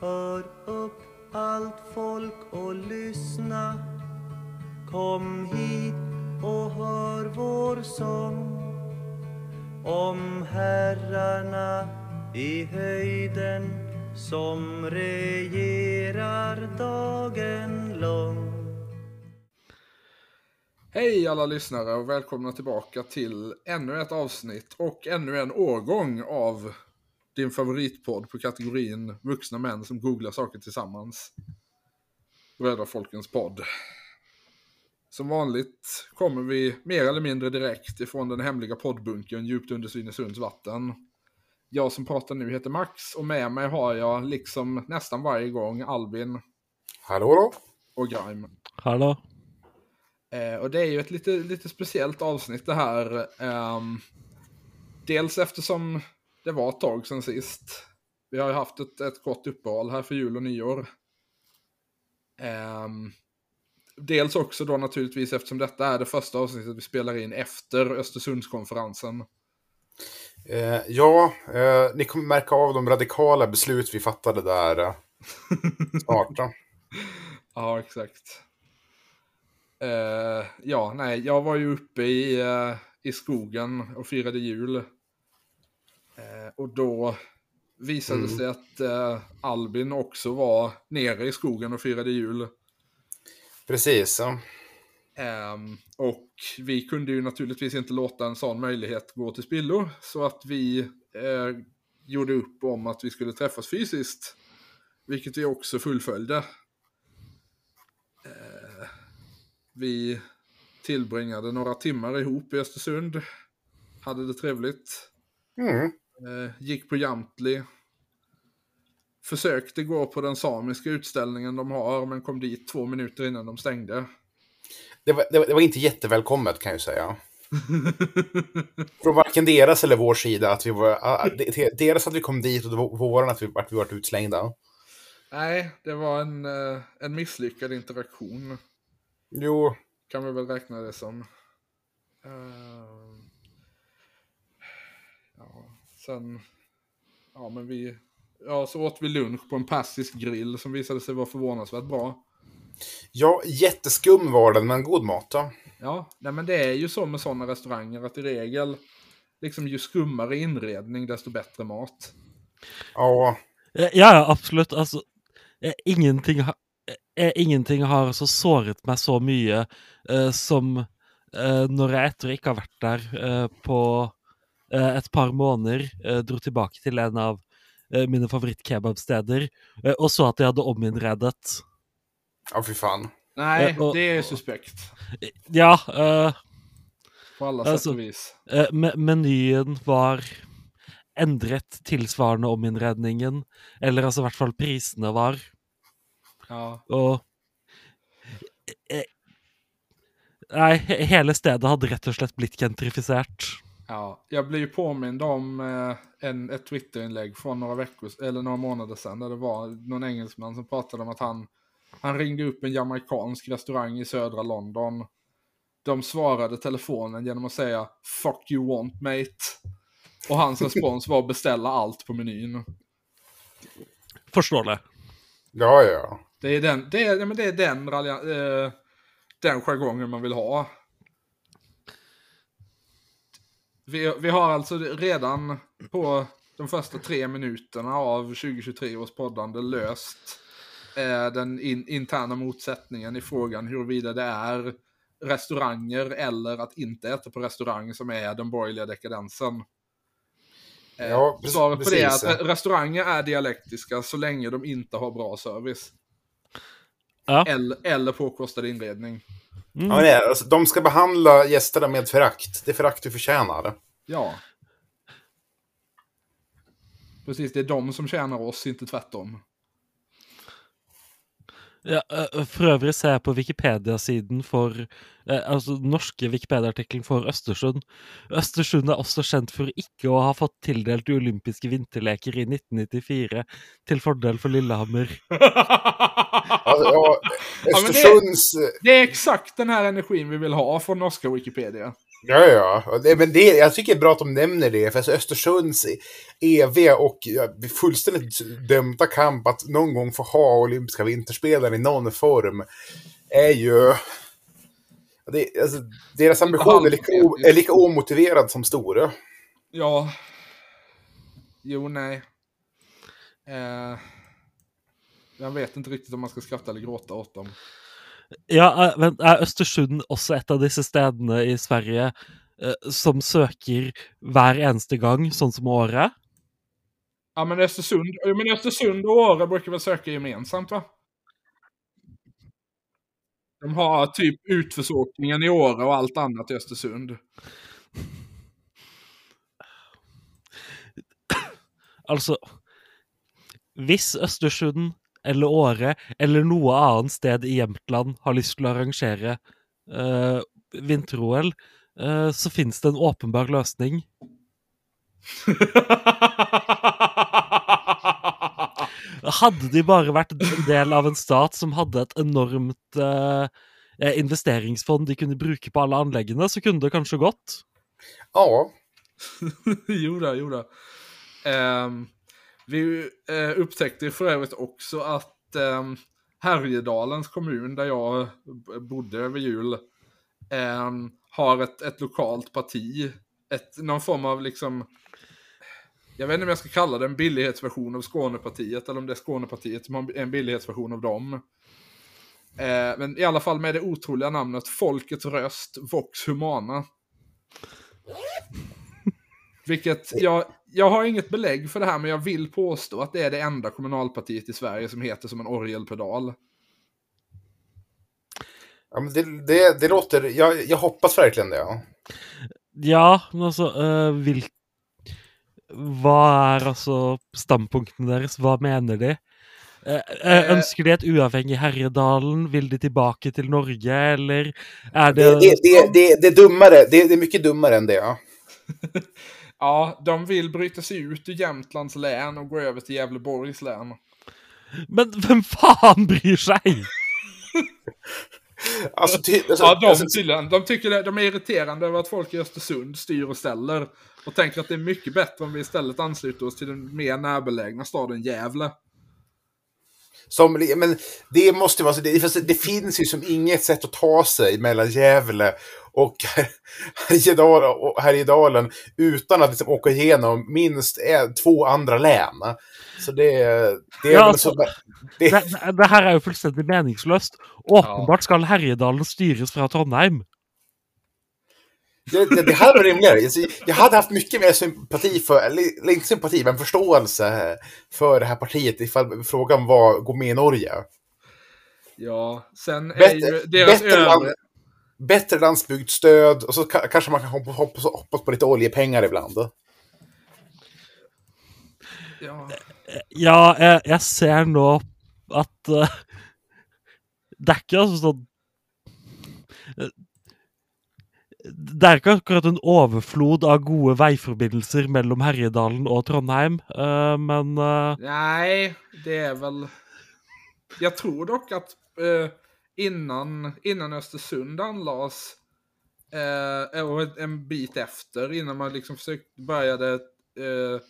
Hör upp allt folk och lyssna. Kom hit och hör vår sång. Om herrarna i höjden som regerar dagen lång. Hej alla lyssnare och välkomna tillbaka till ännu ett avsnitt och ännu en årgång av din favoritpodd på kategorin vuxna män som googlar saker tillsammans. Brödrafolkens podd. Som vanligt kommer vi mer eller mindre direkt ifrån den hemliga poddbunkern djupt under Svinesunds vatten. Jag som pratar nu heter Max och med mig har jag, liksom nästan varje gång, Albin Hallå då? och Grime. Hallå? Eh, och det är ju ett lite, lite speciellt avsnitt det här. Ehm, dels eftersom det var ett tag sedan sist. Vi har ju haft ett, ett kort uppehåll här för jul och nyår. Ehm, dels också då naturligtvis eftersom detta är det första avsnittet vi spelar in efter Östersundskonferensen. Eh, ja, eh, ni kommer märka av de radikala beslut vi fattade där eh, snart. Ja, exakt. Eh, ja, nej, jag var ju uppe i, eh, i skogen och firade jul. Eh, och då visade Mm. sig att eh, Albin också var nere i skogen och firade jul. Precis. Ja. Ehm, och vi kunde ju naturligtvis inte låta en sån möjlighet gå till spillo. Så att vi eh, gjorde upp om att vi skulle träffas fysiskt. Vilket vi också fullföljde. Eh, vi tillbringade några timmar ihop i Östersund. Hade det trevligt. Mm. Eh, gick på Jamtli. Försökte gå på den samiska utställningen de har, men kom dit två minuter innan de stängde. Det, var, det, var, det var inte jättevälkommet kan jag säga. Från varken deras eller vår sida. Att vi var, ah, de- deras att vi kom dit och var våran att vi vart vi vart utslängda. Nej, det var en, eh, en misslyckad interaktion. Jo, Kan vi väl räkna det som. Eh, ja, sen... Ja, men vi... Ja, så åt vi lunch på en persisk grill som visade sig vara förvånansvärt bra. ja, jätteskum var den, men god mat då. Ja, nej men det är ju så med sådana restauranger att i regel, liksom ju skummare inredning desto bättre mat. Ja, Eh, Ja, absolutt. Altså, eh, ingenting, ha, eh, ingenting har så såret meg så mye eh, som eh, når jeg etter å ikke ha vært der eh, på et par måneder, eh, dro tilbake til en av eh, mine favorittkebabsteder, eh, og så at de hadde ominnredet. ja fy fan. Nej, Eh, och- det är suspekt. Eh, Ja, eh, På alla sätt Alltså- och vis. Eh, me menyen var endret tilsvarende ominnredningen. Eller altså i hvert fall prisene var. Ja. Og eh, Nei, he- hele stedet hadde rett og slett blitt gentrifisert. Ja, jag blir ju påmind om eh, en, ett Twitterinlägg från några veckor, eller några månader sedan, där det var någon engelsman som pratade om att han, han ringde upp en jamaikansk restaurang i södra London. De svarade telefonen genom att säga “fuck you want mate”. Och hans respons var att beställa allt på menyn. Forstår det. Ja, ja. Det är den, det är, ja, men det är den, ralja- eh, den jargongen man vill ha. Vi, vi har alltså redan på de första tre minuterna av 2023 års poddande löst eh, den in, interna motsättningen i frågan huruvida det är restauranger eller att inte äta på restaurang som är den borgerliga dekadensen. Eh, Ja, pre- Svaret på det är precis. att re- restauranger är dialektiska så länge de inte har bra service. Ja. Eller, eller påkostad inredning. Mm. ja nej, alltså, de ska behandla gästerna med förakt. Det förakt du förtjänar. Ja. Precis, det är de som tjänar oss, inte tvärtom. Ja, eh, for øvrig ser jeg på Wikipedia-siden for eh, Altså den norske Wikipedia-artikkelen for Østersund. Østersund er også kjent for ikke å ha fått tildelt de olympiske vinterleker i 1994, til fordel for Lillehammer. Alltså, ja, men det- Östersunds... Det är exakt den här energin vi vill ha från norska Wikipedia. Ja, ja. Men det, jag tycker det är bra att de nämner det, för alltså Östersunds eviga och fullständigt dömda kamp att någon gång få ha olympiska vinterspelen i någon form är ju... Det, alltså, deras ambition är lika, o, är lika omotiverad som stora. Ja. Jo, nej. Eh, jag vet inte riktigt om man ska skratta eller gråta åt dem. Ja, eh, men er Østersund også et av disse stedene i Sverige eh, som søker hver eneste gang, sånn som året? Ja, men Östersund, men Östersund och Åre brukar väl söka gemensamt, va? De har typ utförsåkningen i Åre och allt annat i Östersund. Altså, hvis Østersund eller Åre eller noe annet sted i Jämtland har lyst til å arrangere eh, vinter-OL, eh, så finnes det en åpenbar løsning. Hadde de bare vært en del av en stat som hadde et enormt eh, investeringsfond de kunne bruke på alle anleggene, så kunne det kanskje gått. Ja, jo då, jo då. Ehm, vi eh, upptäckte för övrigt också att ehm, Härjedalens kommun, där jag bodde över jul, ehm, har ett, ett lokalt parti. Ett, någon form av liksom... Jag vet inte om jag ska kalla det en billighetsversion av Skånepartiet, eller om det är Skånepartiet som har en billighetsversion av dem. Eh, men i alla fall med det otroliga namnet Folkets röst, Vox Humana. Vilket, jag, jag har inget belägg för det här, men jag vill påstå att det är det enda kommunalpartiet i Sverige som heter som en orgelpedal. ja men det, det, det låter... Jag, jag hoppas verkligen det. Ja. Ja, men altså eh, vil... Hva er altså standpunktene deres? Hva mener de? Eh, ønsker de et uavhengig Herjedalen? Vil de tilbake til Norge, eller er det, Det, det, det, det, det är dummare. Det, det är mycket dummare än det. Ja. Ja, de vill bryta sig ut ur Jämtlands län och gå över till Gävleborgs län. Men hvem faen bryr seg? Alltså, alltså, Ja, de alltså, tydligen. De tycker det, de är irriterande över att folk i Östersund styr och ställer. Och tänker att det är mycket bättre om vi istället ansluter oss till den mer närbelägna staden Gävle. Som, men det måste vara så. Det, det finns ju som inget sätt att ta sig mellan Gävle och Härjedalen, och Härjedalen utan att liksom åka igenom minst en, två andra län. Så det, det är Ja, alltså, så, det, Det, det, her er jo fullstendig meningsløst. Åpenbart skal Herjedalen styres fra Trondheim. det, det, det hade varit rimligare. Jag hade haft mycket mer sympati för, eller inte sympati, men förståelse för det här partiet ifall frågan var gå med i Norge. Ja, sen är Bättre- ju deras bättre land- övre... Bättre landsbygdsstöd och så ka- kanske man kan hoppas, hoppas, på lite oljepengar ibland. Ja. Ja, jeg, jeg ser nå at eh, Det ikke altså sånn eh, Det er ikke akkurat en overflod av gode veiforbindelser mellom Herjedalen og Trondheim, eh, men eh, Nej, det är väl... Jag tror dock att eh, innan, innan Östersund anlades eh, och en- bit efter, innan man liksom försökte började... Eh,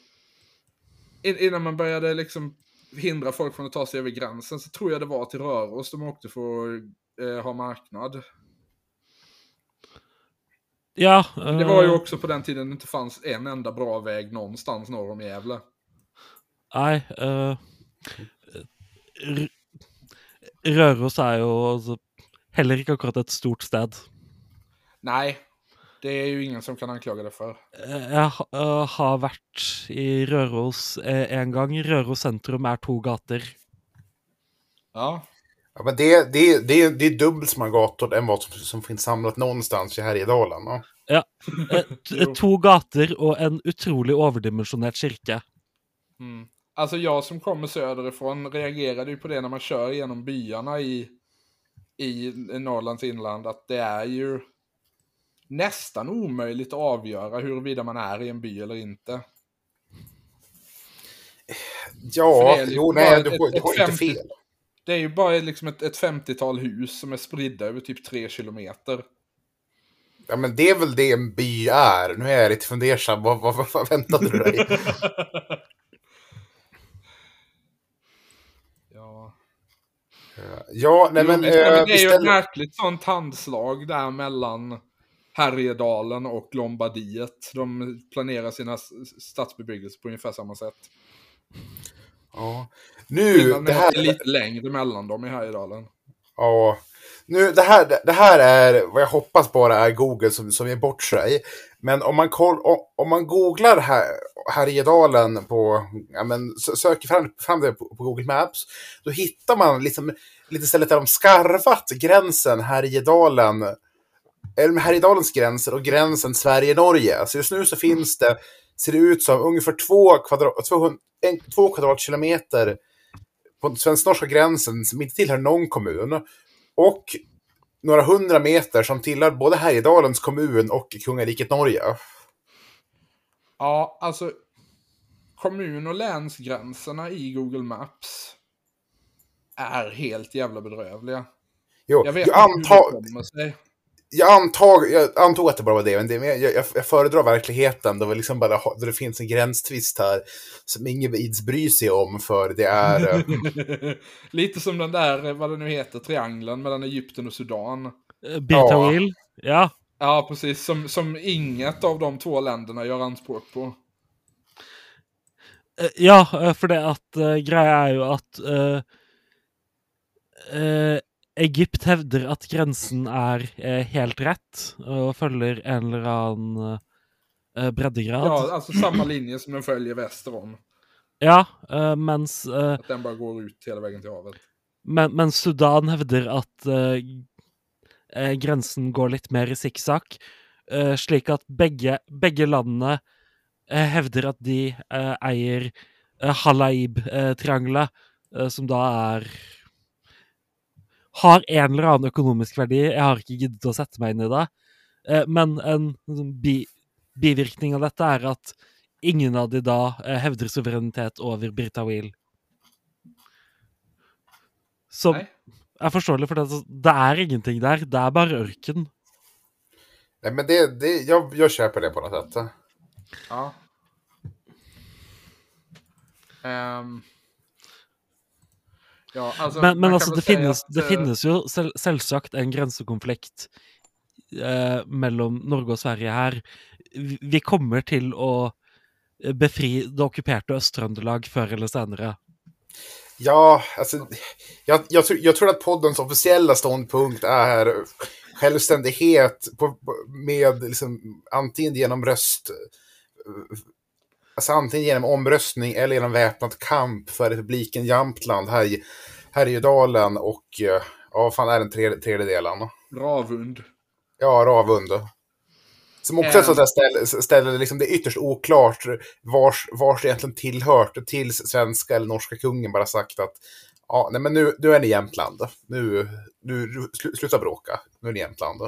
in, innan man började liksom hindra folk från att ta sig över gränsen så tror jag det var till Röros de åkte för att eh, ha marknad. ja. Det var ju eh, också på den tiden det inte fanns en enda bra väg någonstans norr om Gävle. Nei eh, R Røros er jo altså, heller ikke akkurat et stort sted. Nej, det är ju ingen som kan anklaga det för. Eh, Jeg eh, har vært i Røros eh, en gang. Røros sentrum er to gater. Ja, Ja, men det, det, det, det är dubbelt så många gator än vad som, som finns samlat någonstans i Härjedalen. Ja. To gater og en utrolig overdimensjonert kirke. Mm. Alltså jag som kommer söderifrån reagerade ju på det när man kör genom byarna i, i Norrlands inland. Att det är ju nästan omöjligt att avgöra huruvida man är i en by eller inte. Ja, liksom jo, bara nej, ett- du, har- du ett har inte fel. Det är ju bara liksom ett, ett 50-tal hus som är spridda över typ tre kilometer. Ja, men det är väl det en by är. Nu är jag lite fundersam. Vad, vad, vad, vad väntade du dig? ja, nej Jo, men... nej, eh, det är ju ett märkligt sånt handslag där mellan Härjedalen och Lombardiet. De planerar sina stadsbebyggelse på ungefär samma sätt. Ja. Nu, det här... det är lite längre mellan dem i Härjedalen. Ja. Nu, det här, det här är vad jag hoppas bara är Google som, som ger bort sig. Men om man, koll, om, man googlar här, Härjedalen på, ja men söker fram, fram det på, på Google Maps, då hittar man liksom lite stället där de skarvat gränsen Härjedalen, eller Härjedalens gränser och gränsen Sverige-Norge. Så just nu så finns det, ser det ut som ungefär två, kvadrat, två, en, två kvadratkilometer på den svensk-norska gränsen som inte tillhör någon kommun. Och några hundra meter som tillhör både Härjedalens kommun och kungariket Norge. Ja, alltså kommun och länsgränserna i Google Maps är helt jävla bedrövliga. Jo, Jag vet inte hur det kommer sig. Jag, antag, jag antog att det bara var det, men det, men jag, jag, jag föredrar verkligheten då, vi liksom bara, då det finns en gränstvist här som ingen ids bryr sig om för det är... eh, Lite som den där, eh, vad det nu heter, triangeln mellan Egypten och Sudan. Eh, Birta Ja. Ja. Ja, precis. Som, som inget av de två länderna gör anspråk på. Ja, för det att uh, greia er jo at eh, eh, Egypt hevder at grensen er eh, helt rett og følger en eller annen eh, breddegrad. Ja, alltså samma linje som den följer väster om. Ja, eh, mens, eh, Att den bara går ut hela vägen till havet. men, mens Sudan hevder at grensen går litt mer i sikksakk, slik at begge, begge landene hevder at de eier Halaib-triangelet, som da er har en eller annen økonomisk verdi. Jeg har ikke giddet å sette meg inn i det. Eh, men en sånn bi, bivirkning av dette er at ingen av de da eh, hevder suverenitet over Birtawil. Som Nej. er forståelig, for det, det er ingenting der. Det er bare ørken. nej, men det, det, jag, jag köper det på något sätt. Ja. Ehm. Ja, alltså, Men, men kan det finnes, att, det eh, finnes jo sel, selvsagt en grensekonflikt eh, mellom Norge og Sverige her. Vi, kommer til å eh, befri det okkuperte Øst-Trøndelag før eller senere. Ja, alltså, jag, jag, tror- jag tror att poddens officiella ståndpunkt är självständighet på, på, med liksom, antingen genom röst, alltså antingen genom omröstning eller genom väpnad kamp för republiken Jämtland, här, i- Härjedalen och eh, ja, vad fan är den tredje, tredje delen? Ravund. Ja, Ravund. Som också är ett Ehm. sånt där ställe, ställe liksom det är ytterst oklart vars, vars det egentligen tillhört tills svenska eller norska kungen bara sagt att ja, nej men nu, nu är ni Jämtland. Nu, nu slu, sluta bråka. Nu är ni Jämtland.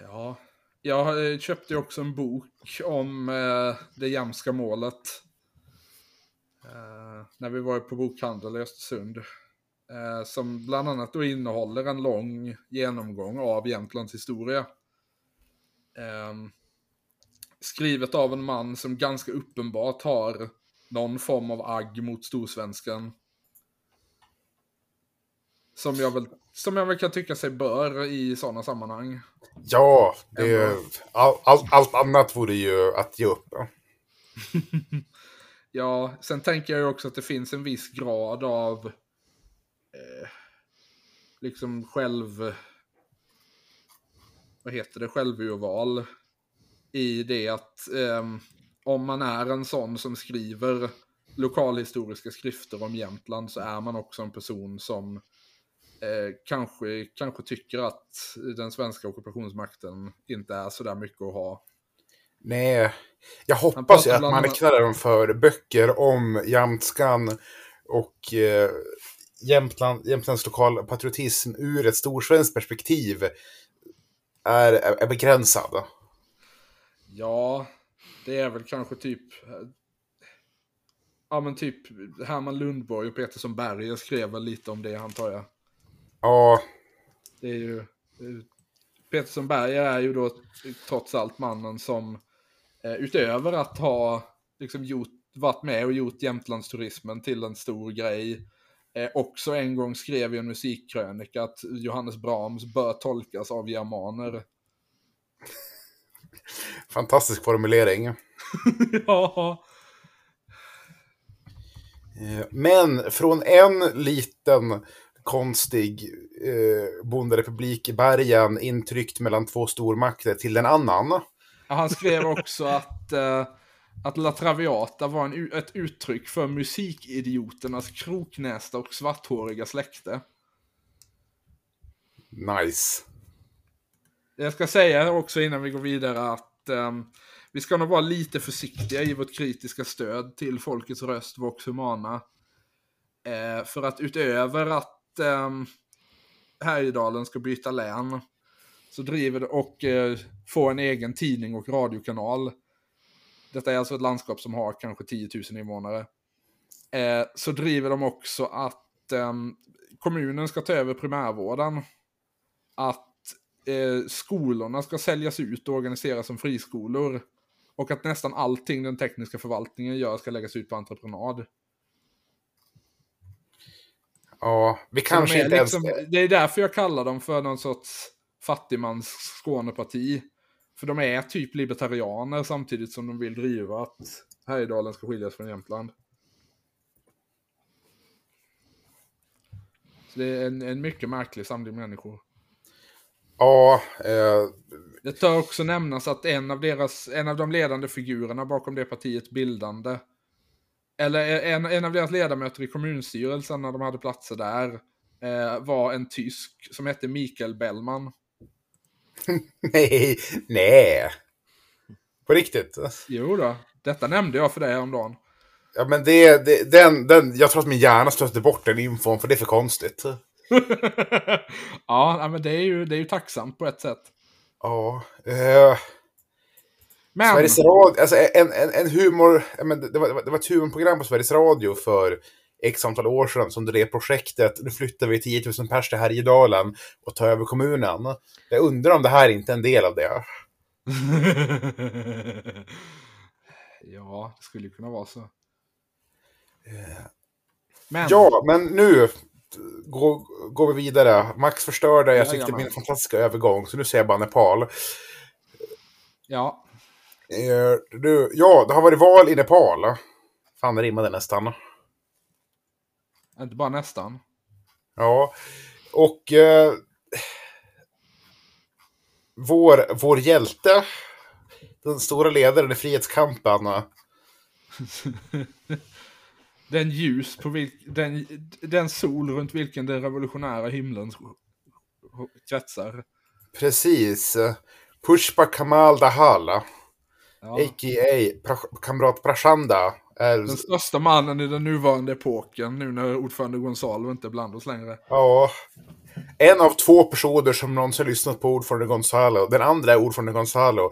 Ja. Jag eh, köpte ju också en bok om eh, det jämska målet. Eh, när vi var på bokhandel i Östersund. Som bland annat då innehåller en lång genomgång av Jämtlands historia. Ehm, skrivet av en man som ganska uppenbart har någon form av agg mot storsvenskan. Som jag väl, som jag väl kan tycka sig bör i sådana sammanhang. Ja, det, all, all, allt annat vore ju att ge upp. Ja, sen tänker jag ju också att det finns en viss grad av eh, liksom själv... Vad heter det? Självurval. I det att ehm, om man är en sån som skriver lokalhistoriska skrifter om Jämtland så är man också en person som eh, kanske, kanske tycker att den svenska ockupationsmakten inte är så där mycket att ha. Nej, jag hoppas ju att man annat- riktar dem för böcker om jämtskan och eh, Jämtland, Jämtlands lokal patriotism ur ett storsvenskt perspektiv är, är, är begränsad. Ja, det är väl kanske typ... Ja men typ Herman Lundborg och Petersson Berger skrev väl lite om det antar jag. Ja, Det är ju... Peterson Berger är ju då trots allt mannen som eh, utöver att ha liksom gjort, varit med och gjort Jämtlandsturismen till en stor grej eh, också en gång skrev i en musikkrönika att Johannes Brahms bör tolkas av germaner. Fantastisk formulering. ja. Eh, Men från en liten konstig eh, bonderepublik i bergen intryckt mellan två stormakter till en annan. Ja, Han skrev också att, eh, att La Traviata var en, ett uttryck för musikidioternas kroknästa och svarthåriga släkte. Nice. Jag ska säga också innan vi går vidare att ehm, vi ska nog vara lite försiktiga i vårt kritiska stöd till Folkets röst, Vox Humana. Eh, för att utöver att um, Härjedalen ska byta län så driver det och eh, få en egen tidning och radiokanal. Detta är alltså ett landskap som har kanske 10 000 invånare. Eh, så driver de också att eh, kommunen ska ta över primärvården. Att eh, skolorna ska säljas ut och organiseras som friskolor. Och att nästan allting den tekniska förvaltningen gör ska läggas ut på entreprenad. Ja, vi kanske de inte ens... liksom, Det är därför jag kallar dem för någon sorts fattigmans Skåneparti. För de är typ libertarianer samtidigt som de vill driva att Härjedalen ska skiljas från Jämtland. Så det är en, en mycket märklig samling människor. Ja, eh, Det tör också nämnas att en av, deras, en av de ledande figurerna bakom det partiets bildande, eller en, en av deras ledamöter i kommunstyrelsen när de hade platser där, eh, var en tysk som hette Mikael Bellman. nej, nej. På riktigt. Jo då, detta nämnde jag för dig häromdagen. Ja, men det, det, den, den, jag tror att min hjärna stötte bort den infon, för det är för konstigt. ja, men det är, ju, det är ju tacksamt på ett sätt. Ja, eh, Men, Sveriges Radio, alltså en, en, en humor, ja, men det, var, det var- ett humorprogram på Sveriges Radio för x antal år sedan som drev projektet, nu flyttar vi 10 000 pers till Härjedalen och tar över kommunen. Jag undrar om det här inte är en del av det. ja, det skulle kunna vara så. Men, Ja, men nu går, går vi vidare. Max förstörde, jag tyckte det Jajamän. blev en fantastisk övergång, så nu säger jag bara Nepal. ja, Eh, du, ja, det har varit val i Nepal. Fan, det rimmade nästan. inte bara nästan. Ja, och eh, vår, vår hjälte, den stora ledaren i frihetskampen, Den ljus på vilk, den, den sol runt vilken den revolutionära himlen kretsar. precis, Pushpa Kamal Dahala, Ja. a.k.a. pra- kamrat Prachanda, är, Den största mannen i den nuvarande epoken, nu när ordförande Gonzalo inte är bland oss längre. ja, en av två personer som någonsin lyssnat på ordförande Gonzalo. Den andra är ordförande Gonzalo.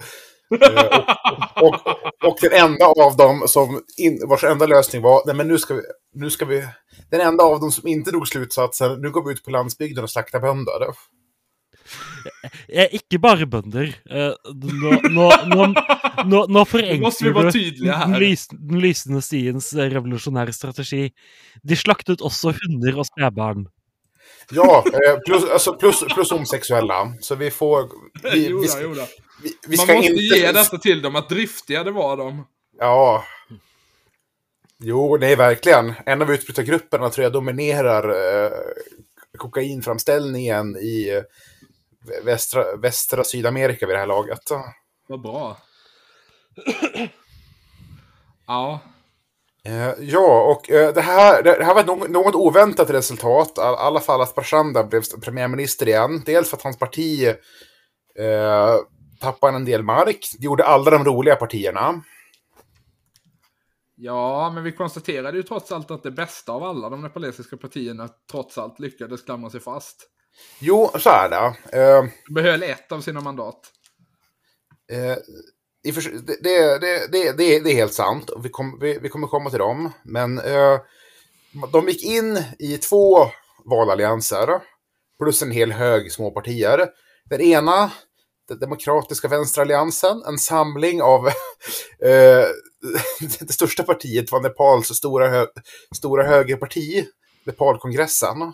Eh, och, och, och den enda av dem som in, vars enda lösning var, nej men nu ska vi, nu ska vi, den enda av dem som inte drog slutsatsen, nu går vi ut på landsbygden och slaktar bönder. Eh, ikke bare bønder. Eh, nå, nå, nå, nå, nå Nu måste vi forenkler vara du tydliga den, den lysende stiens eh, revolusjonære strategi. De slaktet også hunder og spedbarn. Ja, eh, plus, alltså plus, plus homosexuella. Så vi får, vi, Jo vi, ska, jo vi, vi Man måste inte... ge detta till dem, att driftiga det var de. Ja. Jo, nej, verkligen. En av utbrytargrupperna tror jag dominerar eh, kokainframställningen i eh, västra, västra Sydamerika vid det här laget. Vad bra. ja, Eh, ja, och eh, det, här, det här var något, oväntat resultat. I alla fall att Prachanda blev premiärminister igen. Dels för att hans parti eh, tappade en del mark. Det gjorde alla de roliga partierna. ja, men vi konstaterade ju trots allt att det bästa av alla de nepalesiska partierna trots allt lyckades klamra sig fast. Jo, så är det. Eh, behöll ett av sina mandat. Eh, det, det, det, det, är helt sant. och Vi, kom, vi, vi kommer komma till dem. Men eh, de gick in i två valallianser. Plus en hel hög småpartier. Den ena den demokratiska vänsteralliansen, en samling av eh, det största partiet var Nepals stora, hö stora högerparti, Nepalkongressen.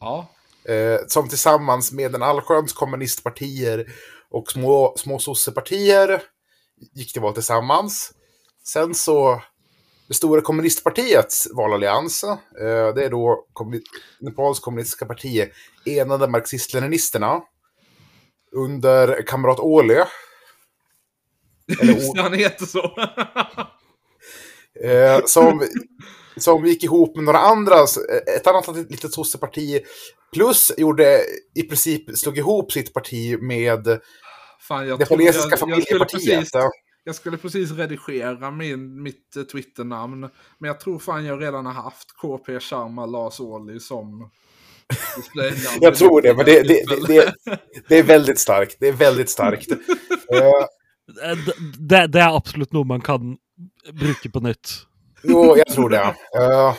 Ja. Eh, som tillsammans med en allsköns kommunistpartier och små, små sossepartier gick till val tillsammans. Sen så det stora kommunistpartiets valallians, eh, det är då kommuni Nepals kommunistiska parti, Enade marxist-leninisterna, under kamrat Åhle. Just det, han heter så. eh, som, som gick ihop med några andra, ett annat litet sosseparti, plus gjorde i princip, slog ihop sitt parti med Fan, jag det polesiska jag- jag skulle familjepartiet. precis- Jag skulle precis redigera min, mitt eh, Twitter-namn. Men jag tror fan jag redan har haft KP Sharma Lars Ohly som displaynamn. Jag tror det, men det, det, det, det, det är väldigt starkt. Det är väldigt starkt. Eh, Eh, d- Det, det er absolutt noe man kan bruke på nytt. Jo, jag tror det. Eh,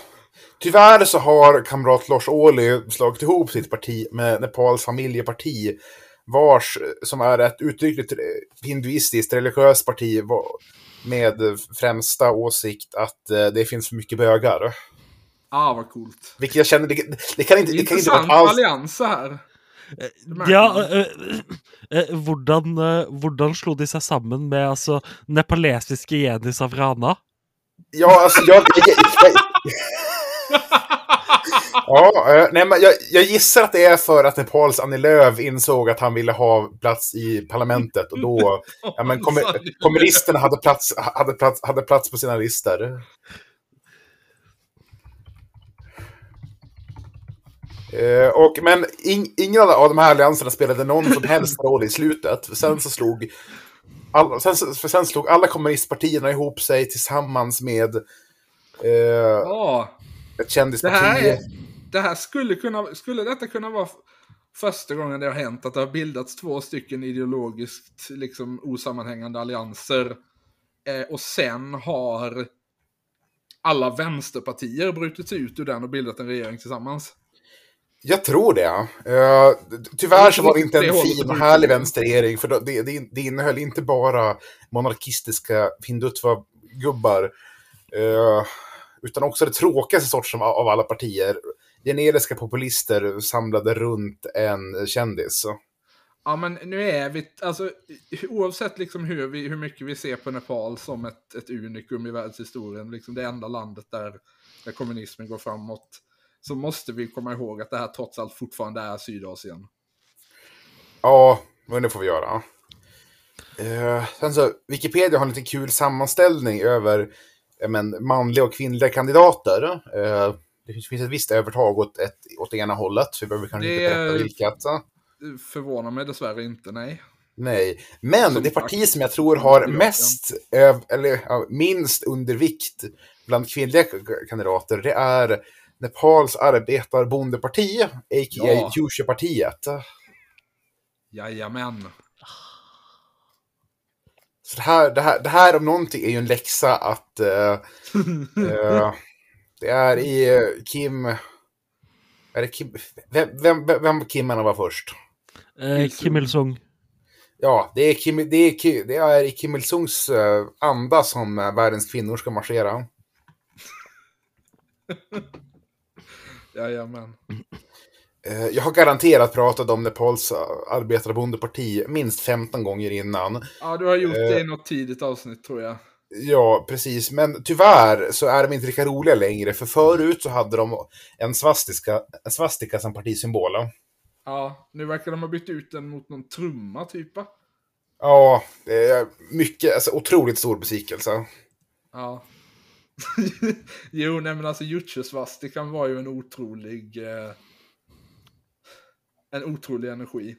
tyvärr så har kamrat Lars Ohly slagit ihop sitt parti med Nepals familjeparti, vars, som är ett uttryckligt eh, hinduistiskt religiöst parti med främsta åsikt att eh, det finns för mycket bögar. Ah, vad coolt. Vilket jag känner, det, det kan inte, det kan inte vara alls... allians här. Det Ja, man. eh, eh, hvordan, eh, hvordan slo de seg sammen med altså, nepalesiske Jenis av Rana? Ja, alltså jag... jag, jag, ja, eh, nej, men jag, gissar att det är för att Nepals Annie Lööf insåg att han ville ha plats i parlamentet och då... Ja, men kommer, kommunisterna hade plats, hade, plats, hade plats på sina listor. Eh, och, men ing, ingen av de här allianserna spelade någon som helst roll i slutet. Sen så slog, all, sen, för sen slog alla kommunistpartierna ihop sig tillsammans med eh, Ja, ett det kändisparti. här, är, det här skulle, kunna, skulle detta kunna vara första gången det har hänt att det har bildats två stycken ideologiskt liksom, osammanhängande allianser. Eh, och sen har alla vänsterpartier brutits ut ur den och bildat en regering tillsammans. Jag tror det. Uh, tyvärr så var det inte en fin och härlig vänsterregering, för det, det, det innehöll inte bara monarkistiska hindutva-gubbar, eh, utan också det tråkigaste sorten av, av alla partier. Generiska populister samlade runt en kändis. Ja, men nu är vi, alltså oavsett liksom hur, vi, hur mycket vi ser på Nepal som ett, ett unikum i världshistorien, liksom det enda landet där, där kommunismen går framåt, så måste vi komma ihåg att det här trots allt fortfarande är Sydasien. Ja, men det får vi göra. Eh, sen så, Wikipedia har en liten kul sammanställning över men, manliga och kvinnliga kandidater. Eh, det finns, ett visst övertag åt, ett, åt ena hållet, så vi behöver kanske Det inte berätta vilket. Det Förvånar mig dessvärre inte, nej. Nej, men Som det parti som jag tror har mest, eller ja, minst undervikt bland kvinnliga kandidater, det är Nepals arbetarbondeparti, a.k.a. Ja. Jusha-partiet. Jajamän. Så det här, det, här, det här om någonting är ju en läxa att eh, eh, det är i eh, Kim... Är det Kim vem, vem, vem- Kimmarna var först? Eh, Kim Il-sung. Ja, det är, Kim, det är, det är i Kim Il-Sungs anda som världens kvinnor ska marschera. Jajamän. Eh, Jag har garanterat pratat om Nepals eh, arbetarbondeparti minst 15 gånger innan. Ja, du har gjort Eh. det i något tidigt avsnitt tror jag. Ja, precis. Men tyvärr så är de inte lika roliga längre. För förut så hade de en svastika, en svastika som partisymbol. Ja, nu verkar de ha bytt ut den mot någon trumma typ. Ja, det är mycket, alltså otroligt stor besvikelse. Ja. Jo, nej men alltså Jutjesvastikan var ju en otrolig... Eh, en otrolig energi.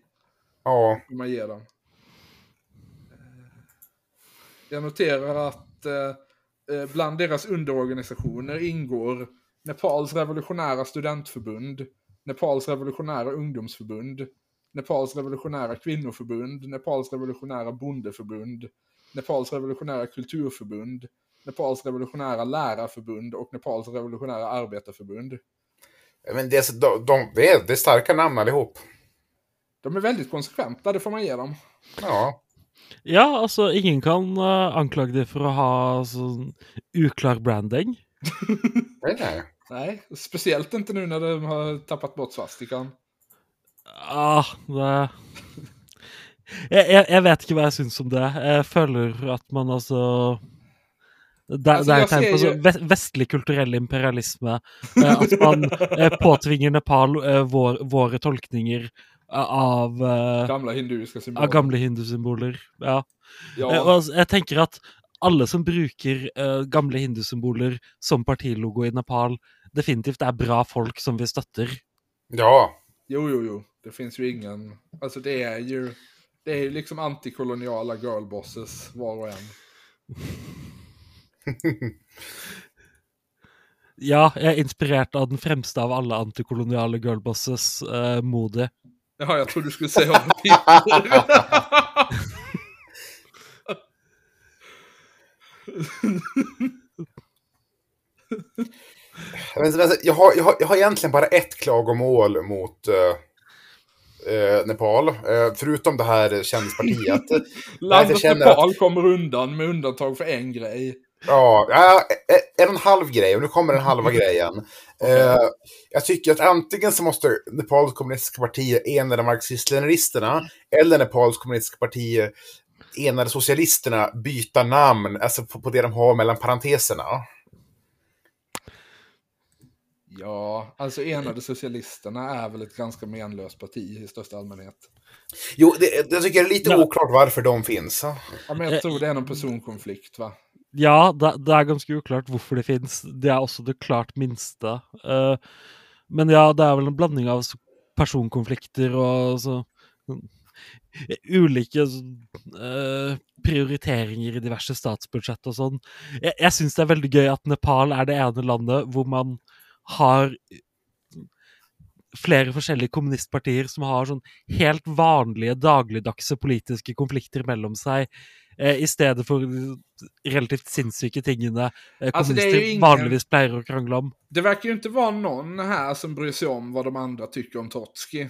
Ja, Hur man ger den. Jag noterar att eh, eh, bland deras underorganisationer ingår Nepals revolutionära studentförbund, Nepals revolutionära ungdomsförbund, Nepals revolutionära kvinnoförbund, Nepals revolutionära bondeförbund, Nepals revolutionära kulturförbund, Nepals revolutionära lärarförbund och Nepals revolutionära arbetarförbund. men det är, de, de, det är, det är starka namn allihop. De är väldigt konsekventa, det får man ge dem. Ja. Ja, altså, ingen kan eh, anklage dem for å ha sånn uklar branding. Nej, nej. Nej, speciellt inte nu när de har tappat bort svastikan. Ah, det jeg, jeg, jeg vet ikke hva jeg syns om det. Jeg føler at man altså Det, Altså, er et tegn på så ve- vestlig kulturell imperialisme. eh, at man eh, påtvinger Nepal eh, vår, våre tolkninger av, Gamla hinduiska symboler. av gamle hindusymboler. Ja. Ja, og altså, jeg tenker at alle som bruker gamle hindusymboler som partilogo i Nepal, definitivt er bra folk som vi støtter. Ja. jo, jo, jo. Det finns ju ingen... Alltså det är ju... Det är ju liksom antikoloniala girlbosses var och en. Ja, jeg er inspirert av den fremste av alle antikoloniale girlbosses, uh, Modi. Jaha, jag trodde du skulle säga men, jag, har, jag, har, jag har egentligen bara ett klagomål mot eh, eh, Nepal. Eh, förutom det här kändispartiet. Landet känner Nepal kommer undan med undantag för en grej. Ja, en och en halv grej, och nu kommer den halva grejen. Eh, jag tycker att antingen så måste Nepals kommunistiska parti enade marxist-leninisterna, eller Nepals kommunistiska parti enade socialisterna byta namn, alltså på, på det de har mellan parenteserna. Ja, alltså enade socialisterna är väl ett ganska menlöst parti i största allmänhet. Jo, det, jag tycker det är lite Ja. oklart varför de finns. Ja, men jag tror det är någon personkonflikt, va? Ja, det, det er ganske uklart hvorfor det fins. Det er også det klart minste. Uh, men ja, det er vel en blanding av personkonflikter og så mm, Ulike uh, prioriteringer i diverse statsbudsjett og sånn. Jeg, jeg syns det er veldig gøy at Nepal er det ene landet hvor man har flere forskjellige kommunistpartier som har sånn helt vanlige dagligdagse politiske konflikter mellom seg, i stedet for relativt sinnssyke tingene eh, jo kommunister ingen- vanligvis pleier å krangle om. Det verkar ju inte vara någon här som bryr sig om vad de andra tycker om Trotsky.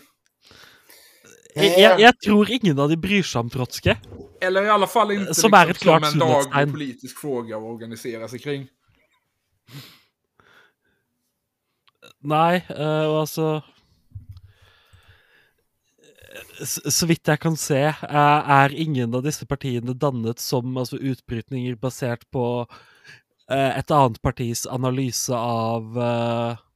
Jeg, jeg, jeg tror ingen av de bryr seg om Trotskij. Eller i alla fall inte Som är ett som klart en daglig politisk fråga att organisera sig kring. Nei, eh, og altså så, vidt jeg kan se, eh, er ingen av disse partiene dannet som altså, utbrytninger basert på eh, et annet partis analyse av eh,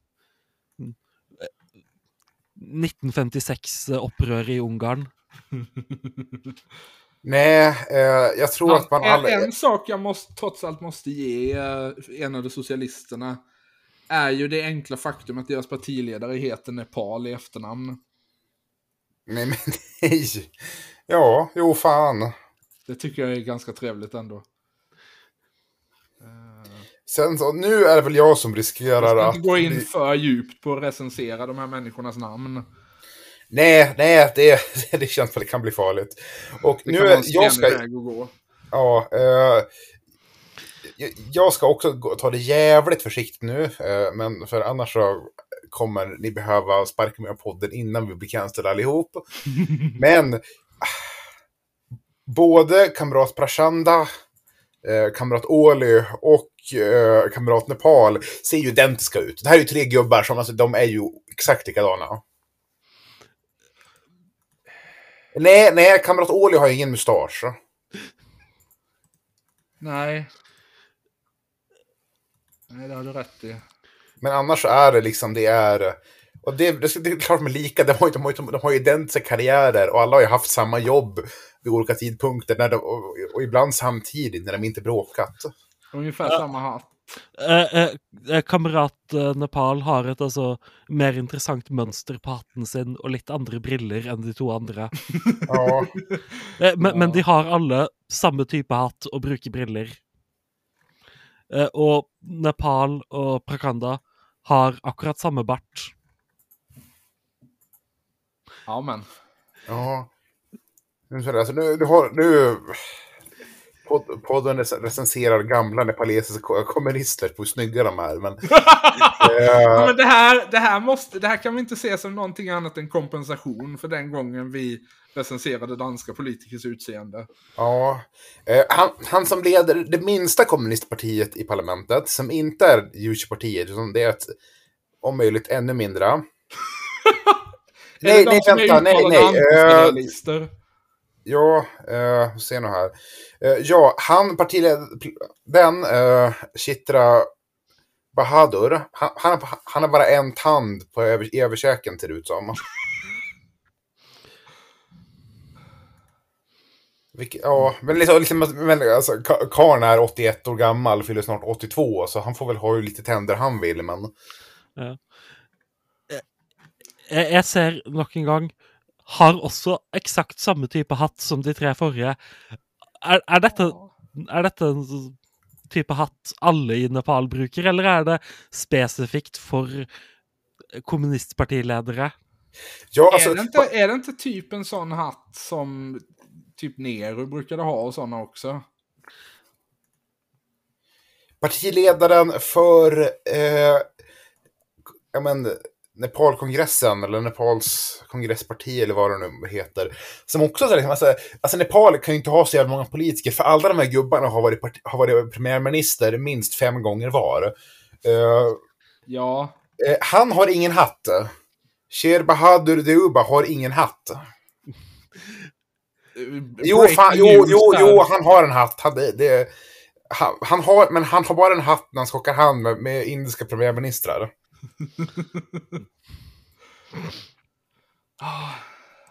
1956-opprøret i Ungarn. Nej, eh, jag tror att man en, aldrig... en sak jag måste, trots allt måste ge eh, enade socialisterna är ju det enkla faktum att deras partiledare heter Nepal i efternamn. Nej, men nej. Ja, jo fan. Det tycker jag är ganska trevligt ändå. Sen så, nu är det väl jag som Jag riskerar ska att... inte gå in för djupt på att recensera de här människornas namn. Nej, nej, det, det känns att det kan bli farligt. Och Det nu är, jag ska... väg att gå. Ja, eh, jag- jag ska också ta det jävligt försiktigt nu, eh, men för annars så kommer ni behöva sparka mig av podden innan vi blir cancellade allihop. Men både kamrat Prashanda, eh, kamrat Oli och eh, kamrat Nepal ser ju identiska ut. Det här är ju tre gubbar som, alltså de är ju exakt likadana. Nej, nej, kamrat Oli har ju ingen mustasch. Nej. Nej, det har du rätt i. Men annars är det liksom, det är... Och det, det, det är klart de är lika, de har, ju- de, har, ju- de har ju identiska karriärer och alla har ju haft samma jobb vid olika tidpunkter när de, och, och ibland samtidigt när de inte bråkat. Ungefär samma hatt. Eh, eh, eh, Kamerat eh, Nepal har et altså mer interessant mønster på hatten sin og litt andre briller enn de to andre. Ja, Eh, men, men Ja. de har alle samme type hatt og bruker briller. Eh, og Nepal og Prakanda har akkurat samme bart. Ja, men. ja. Alltså, nu, nu, har, nu, pod- podden rec- recenserar gamla nepalesiska ko- kommunister på hur snygga de är. Men, eh, men det, här, det, här måste, det här kan vi inte se som någonting annat än kompensation för den gången vi recenserade danska politikers utseende. ja, eh, han, han som leder det minsta kommunistpartiet i parlamentet, som inte är Jushipartiet, utan det är ett om möjligt ännu mindre. Nej, nej, vänta, nej, nej. antifederalister? Ja, eh, se nu här. Eh, ja, han partiledaren, den, eh, Chitra Bahadur, han, han, han har bara en tand på över, i överkäken ser det ut som. Vilket, ja, men liksom, liksom men, alltså, ka- karln är 81 år gammal, fyller snart 82, så han får väl ha hur lite tänder han vill, men... Jeg, jeg ser nok en gang har også eksakt samme type hatt som de tre forrige. Er, er, dette, er dette en type hatt alle i Nepal bruker, eller er det spesifikt for kommunistpartiledere? Ja, alltså, är, det inte, är det inte typ en sån hatt som typ Nero brukade ha och sådana också? partiledaren för eh, ja, men, Nepalkongressen, eller Nepals kongressparti, eller vad det nu heter. Som också, så liksom, alltså, alltså Nepal kan ju inte ha så jävla många politiker, för alla de här gubbarna har varit, har varit premiärminister minst fem gånger var. Eh, Ja, eh, han har ingen hatt. Sher Bahadur Deuba har ingen hatt. Jo, fan, jo, jo, jo, han har en hatt. Han, det, det, han, han har, men han har bara en hatt när han skakar hand med, med indiska premiärministrar.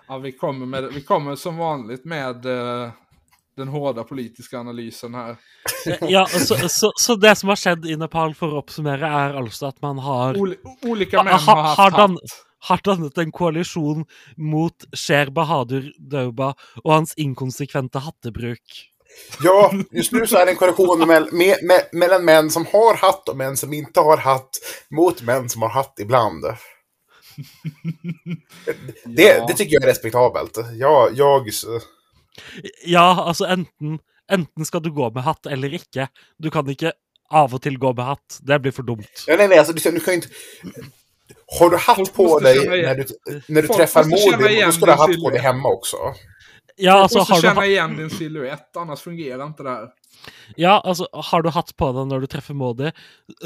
Ja, vi kommer, med, vi kommer som vanligt med eh, den hårda politiska analysen här. Ja, så, så, så det som har skjedd i Nepal, for å oppsummere, er altså at man har Oli, olika män ha- har haft hatt. Har dannet en koalisjon mot Sher Bahadur Dauba og hans inkonsekvente hattebruk. Ja, just nu så är det en korrektion med, med, med, mellan män som har hatt och män som inte har hatt mot män som har hatt ibland. Det, Ja. det tycker jag är respektabelt. Jag, jag, Ja, altså enten, enten skal du gå med hatt eller ikke. Du kan ikke av og til gå med hatt. Det blir for dumt. ja, nej, nej, alltså, du, du kan ju inte... Har du hatt Folk på måste dig när du, när du folk träffar måste Modi, då ska du ha hatt på dig hemma också. Ja, Du altså måste har du, känna igen din silhuett, annars fungerar inte det här. ja, altså har du hatt på deg når du treffer Modi,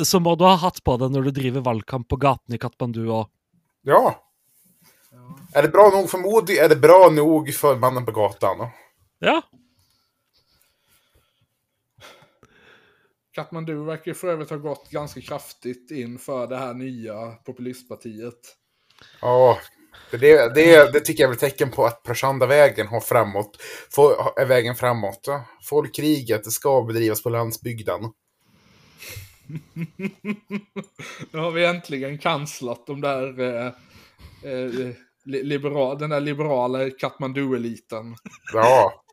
så må du ha hatt på deg når du driver valgkamp på gaten i Katmandu òg. Ja. Är det bra nog för Modi är det bra nog för mannen på gatan. Ja. Katmandu verkar för övrigt ha gått ganska kraftigt in för det här nya populistpartiet. Ja, det, det, det tycker jag är väl tecken på att Prashanda-vägen har framåt, är vägen framåt. Folkkriget ska bedrivas på landsbygden. Nu har vi äntligen kanslat de där eh, eh, li- liberal, den där liberala Katmandu-eliten. Ja,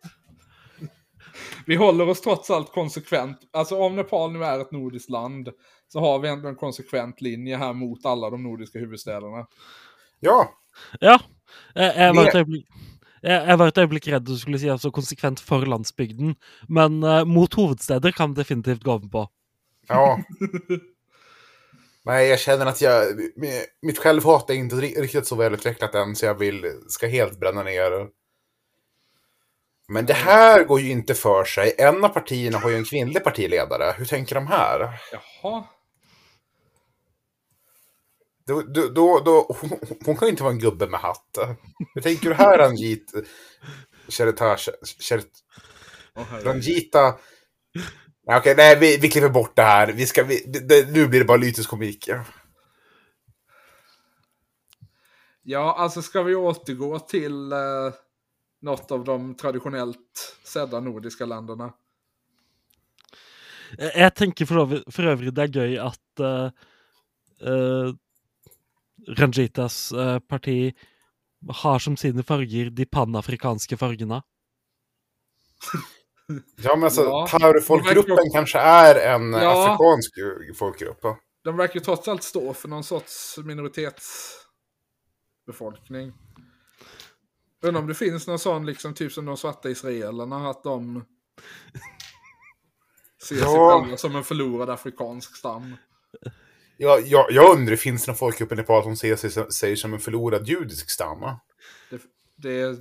Vi håller oss trots allt konsekvent. Alltså om Nepal nu är ett nordiskt land så har vi ändå en konsekvent linje här mot alla de nordiska huvudstäderna. ja. Ja. Jeg, jeg, var Det- et øyeblikk, jeg, jeg var du skulle si altså konsekvent for landsbygden, men eh, mot hovedsteder kan definitivt gå på. ja. Nej, jag känner att jag, mitt självhat är inte ri- riktigt så välutvecklat än så jag vill, ska helt bränna ner. Men det här går ju inte för sig. En av partierna har ju en kvinnlig partiledare. Hur tänker de här? Jaha. Då, då, då, då, hon, hon kan ju inte vara en gubbe med hatt. Hur tänker du här, Ranjit? Herregud. Ranjita... Nej, okej, nej, vi, vi klipper bort det här. Vi ska, vi, det, nu blir det bara lyteskomik. Ja, alltså ska vi återgå till eh, något av de traditionellt sedda nordiska länderna? Jeg jeg tenker for øvrig, for øvrig det er gøy at eh, eh, Ranjitas eh, parti har som sine farger de panafrikanske fargene. Ja, men alltså, Ja. Tauru-folkgruppen kanske är en Ja. afrikansk folkgrupp. De verkar ju trots allt stå för någon sorts minoritetsbefolkning. Undrar om det finns någon sån, liksom typ som de svarta israelerna, att de ser sig Ja. själva som en förlorad afrikansk stam. Jag, jag, jag undrar, finns det några folk uppe i Nepal som ser sig, sig som en förlorad judisk stam? Det, det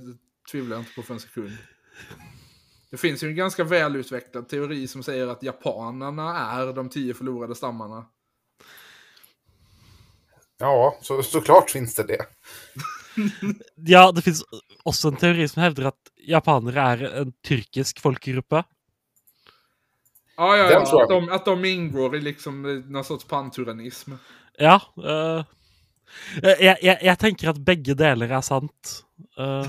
tvivlar jag inte på för en sekund. Det finns ju en ganska välutvecklad teori som säger att japanerna är de tio förlorade stammarna. Ja, så, såklart finns det det. Ja, det finns också en teori som hävdar att japaner är en turkisk folkgruppe. Ja, ja, ja. Att jag. de, att de ingår i liksom eh, någon sorts panturism. Ja. eh, jeg, jeg, jeg tenker at begge deler er sant. Eh,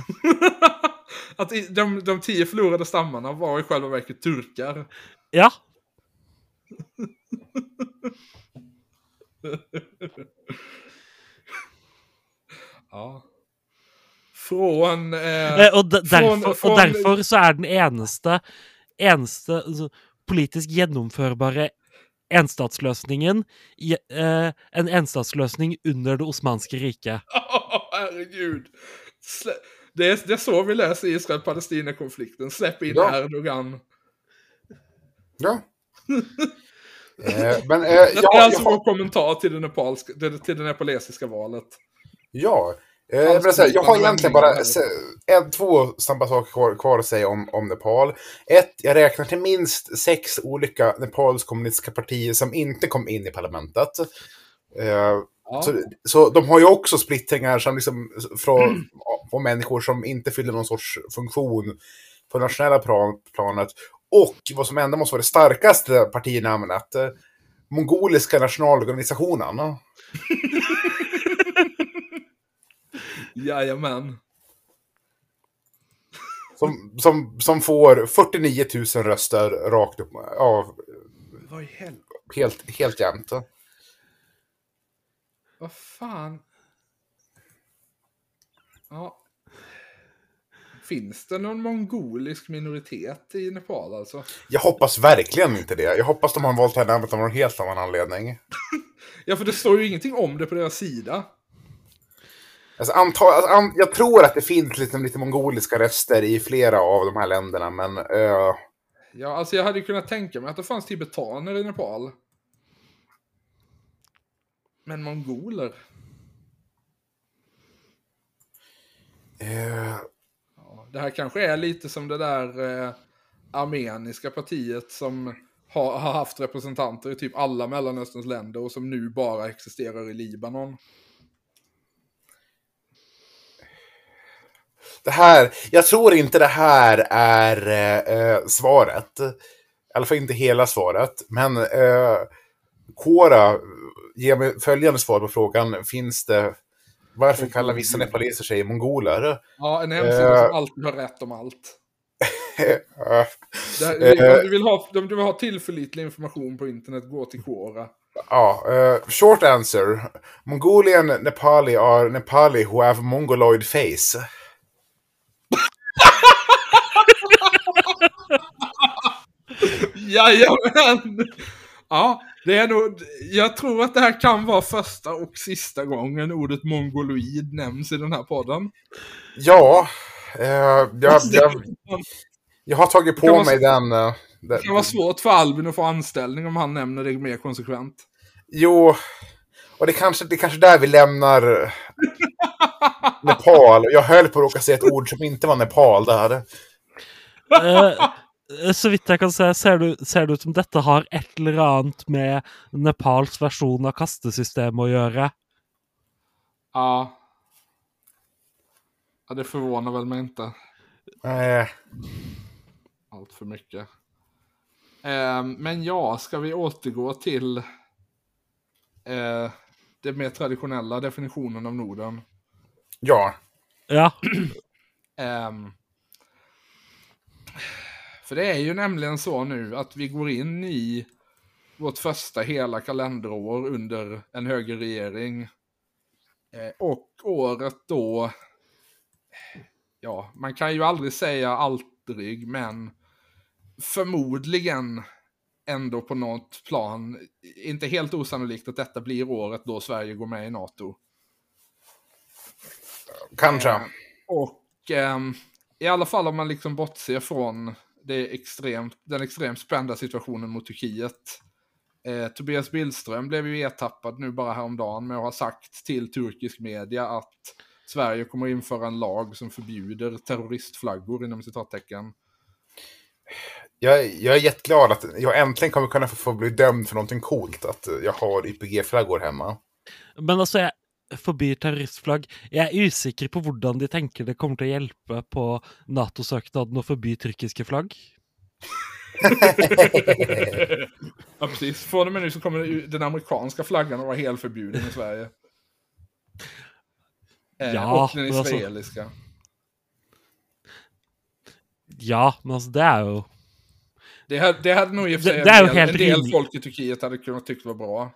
att de, de tio förlorade stammarna var i själva verket turkar. ja. Ja. Från... Eh, Eh, og, de, Från- og derfor så er den eneste, eneste altså, politisk gjennomførbare enstatsløsningen i, eh, en enstatsløsning under det osmanske riket. Åh, herregud. Slä... Det, är, det är så vi läser Israel-Palestina-konflikten. Släpp in Ja. Erdogan. Ja. eh, men eh, Det ja, är alltså jag, vår kommentar till det, nepalska, till, till det nepalesiska valet. ja. Eh, säga, jag har egentligen bara en, två snabba saker kvar, kvar att säga om, om Nepal. Ett, jag räknar till minst sex olika Nepals kommunistiska partier som inte kom in i parlamentet. Eh, Ja. Så, så de har ju också splittringar som liksom från, på människor som inte fyller någon sorts funktion på nationella plan, planet. Och vad som ändå måste vara det starkaste partinamnet, eh, Mongoliska nationalorganisationen. Jajamän. Som, som, som får 49 000 röster rakt upp. Ja, Vad i helvete? helt, helt jämnt. Vad fan? Ja. Finns det någon mongolisk minoritet i Nepal alltså? Jag hoppas verkligen inte det. Jag hoppas de har valt namnet av någon helt annan anledning. Ja, för det står ju ingenting om det på deras sida. Alltså, anta, alltså, an, jag tror att det finns liksom lite mongoliska röster i flera av de här länderna, men... eh, Ja, alltså jag hade kunnat tänka mig att det fanns tibetaner i Nepal. Men mongoler? eh, Ja, det här kanske är lite som det där eh, armeniska partiet som har, har haft representanter i typ alla Mellanösterns länder och som nu bara existerar i Libanon. Det här, jag tror inte det här är eh, eh, svaret. I alla fall inte hela svaret. Men eh, Quora ger mig följande svar på frågan. Finns det... Varför kallar vissa nepaleser sig mongoler? Ja, en hemsida Eh. som alltid har rätt om allt. Eh, här, Eh. du vill ha, du vill ha tillförlitlig information på internet, gå till Quora. Ja, eh, short answer. Mongolian Nepali are Nepali who have mongoloid face. Jajamän! Ja, det är nog, jag tror att det här kan vara första och sista gången ordet mongoloid nämns i den här podden. Ja, eh, jag, jag, jag har tagit på vara mig så- den... eh, Det kan vara svårt för Albin att få anställning om han nämner det mer konsekvent. jo, och det kanske, det kanske där vi lämnar Nepal. Jag höll på att råka säga ett ord som inte var Nepal där. Eh, så vidt jeg kan se, ser det, ser det ut som dette har et eller annet med Nepals versjon av kastesystemet å gjøre. Ja. Ja, det förvånar väl mig inte Eh, allt för mycket. Ehm, men ja, ska vi återgå till eh, det mer traditionella definitionen av Norden? ja, Ja. Ehm, för det är ju nämligen så nu att vi går in i vårt första hela kalenderår under en högerregering. Eh, och året då, ja, man kan ju aldrig säga aldrig, men förmodligen ändå på något plan, inte helt osannolikt att detta blir året då Sverige går med i NATO. kanske. Eh, Och ehm, i alla fall om man liksom bortser från det är extremt, den extremt spända situationen mot Turkiet. Eh, Tobias Billström blev ju ertappad nu bara häromdagen med att ha sagt till turkisk media att Sverige kommer införa en lag som förbjuder terroristflaggor inom citattecken. Jag, jag är jätteglad att jag äntligen kommer kunna få, få bli dömd för någonting coolt. Att jag har YPG-flaggor hemma. Men altså, jeg forbyr terroristflagg. Jeg er usikker på hvordan de tenker det kommer til å hjelpe på Nato-søknaden å forby tyrkiske flagg. Ja, precis. Från och med nu så kommer ju den amerikanska flaggan att vara helt förbjuden i Sverige. Eh, Ja, och den alltså- israeliska. Ja, men altså, det er jo Det, det hade nog i och för sig Det- det är ju en, del, en del folk i Turkiet hade kunnat tyckt var bra.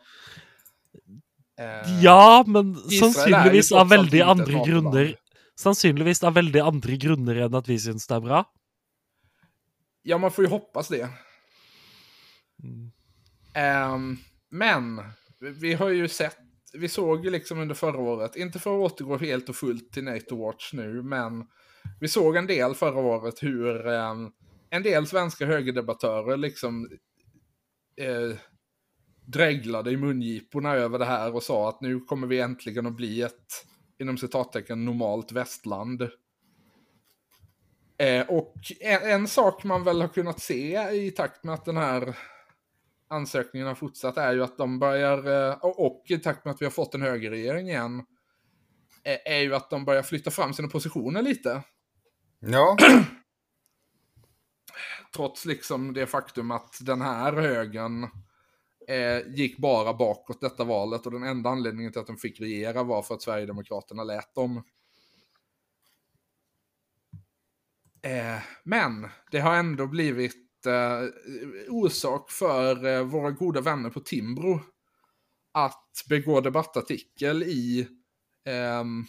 Eh, Ja, men sannsynligvis av veldig andre grunner. Sannsynligvis av veldig andre grunner enn at vi syns det er bra. Ja, man får ju hoppas det. Ehm, men, vi har ju sett, vi såg ju liksom under förra året, inte för att återgå helt och fullt till NATO Watch nu, men vi såg en del förra året hur ehm, en del svenska högerdebattörer liksom eh, dreglade i mungiporna över det här och sa att nu kommer vi äntligen att bli ett, inom citattecken, normalt västland. Eh, och en, en sak man väl har kunnat se i takt med att den här ansökningen har fortsatt är ju att de börjar, eh, och, i takt med att vi har fått en högerregering igen, eh, är ju att de börjar flytta fram sina positioner lite. Ja, Trots liksom det faktum att den här högern eh, gick bara bakåt detta valet och den enda anledningen till att de fick regera var för att Sverigedemokraterna lät dem. Eh, men det har ändå blivit eh, orsak för eh, våra goda vänner på Timbro att begå debattartikel i ehm,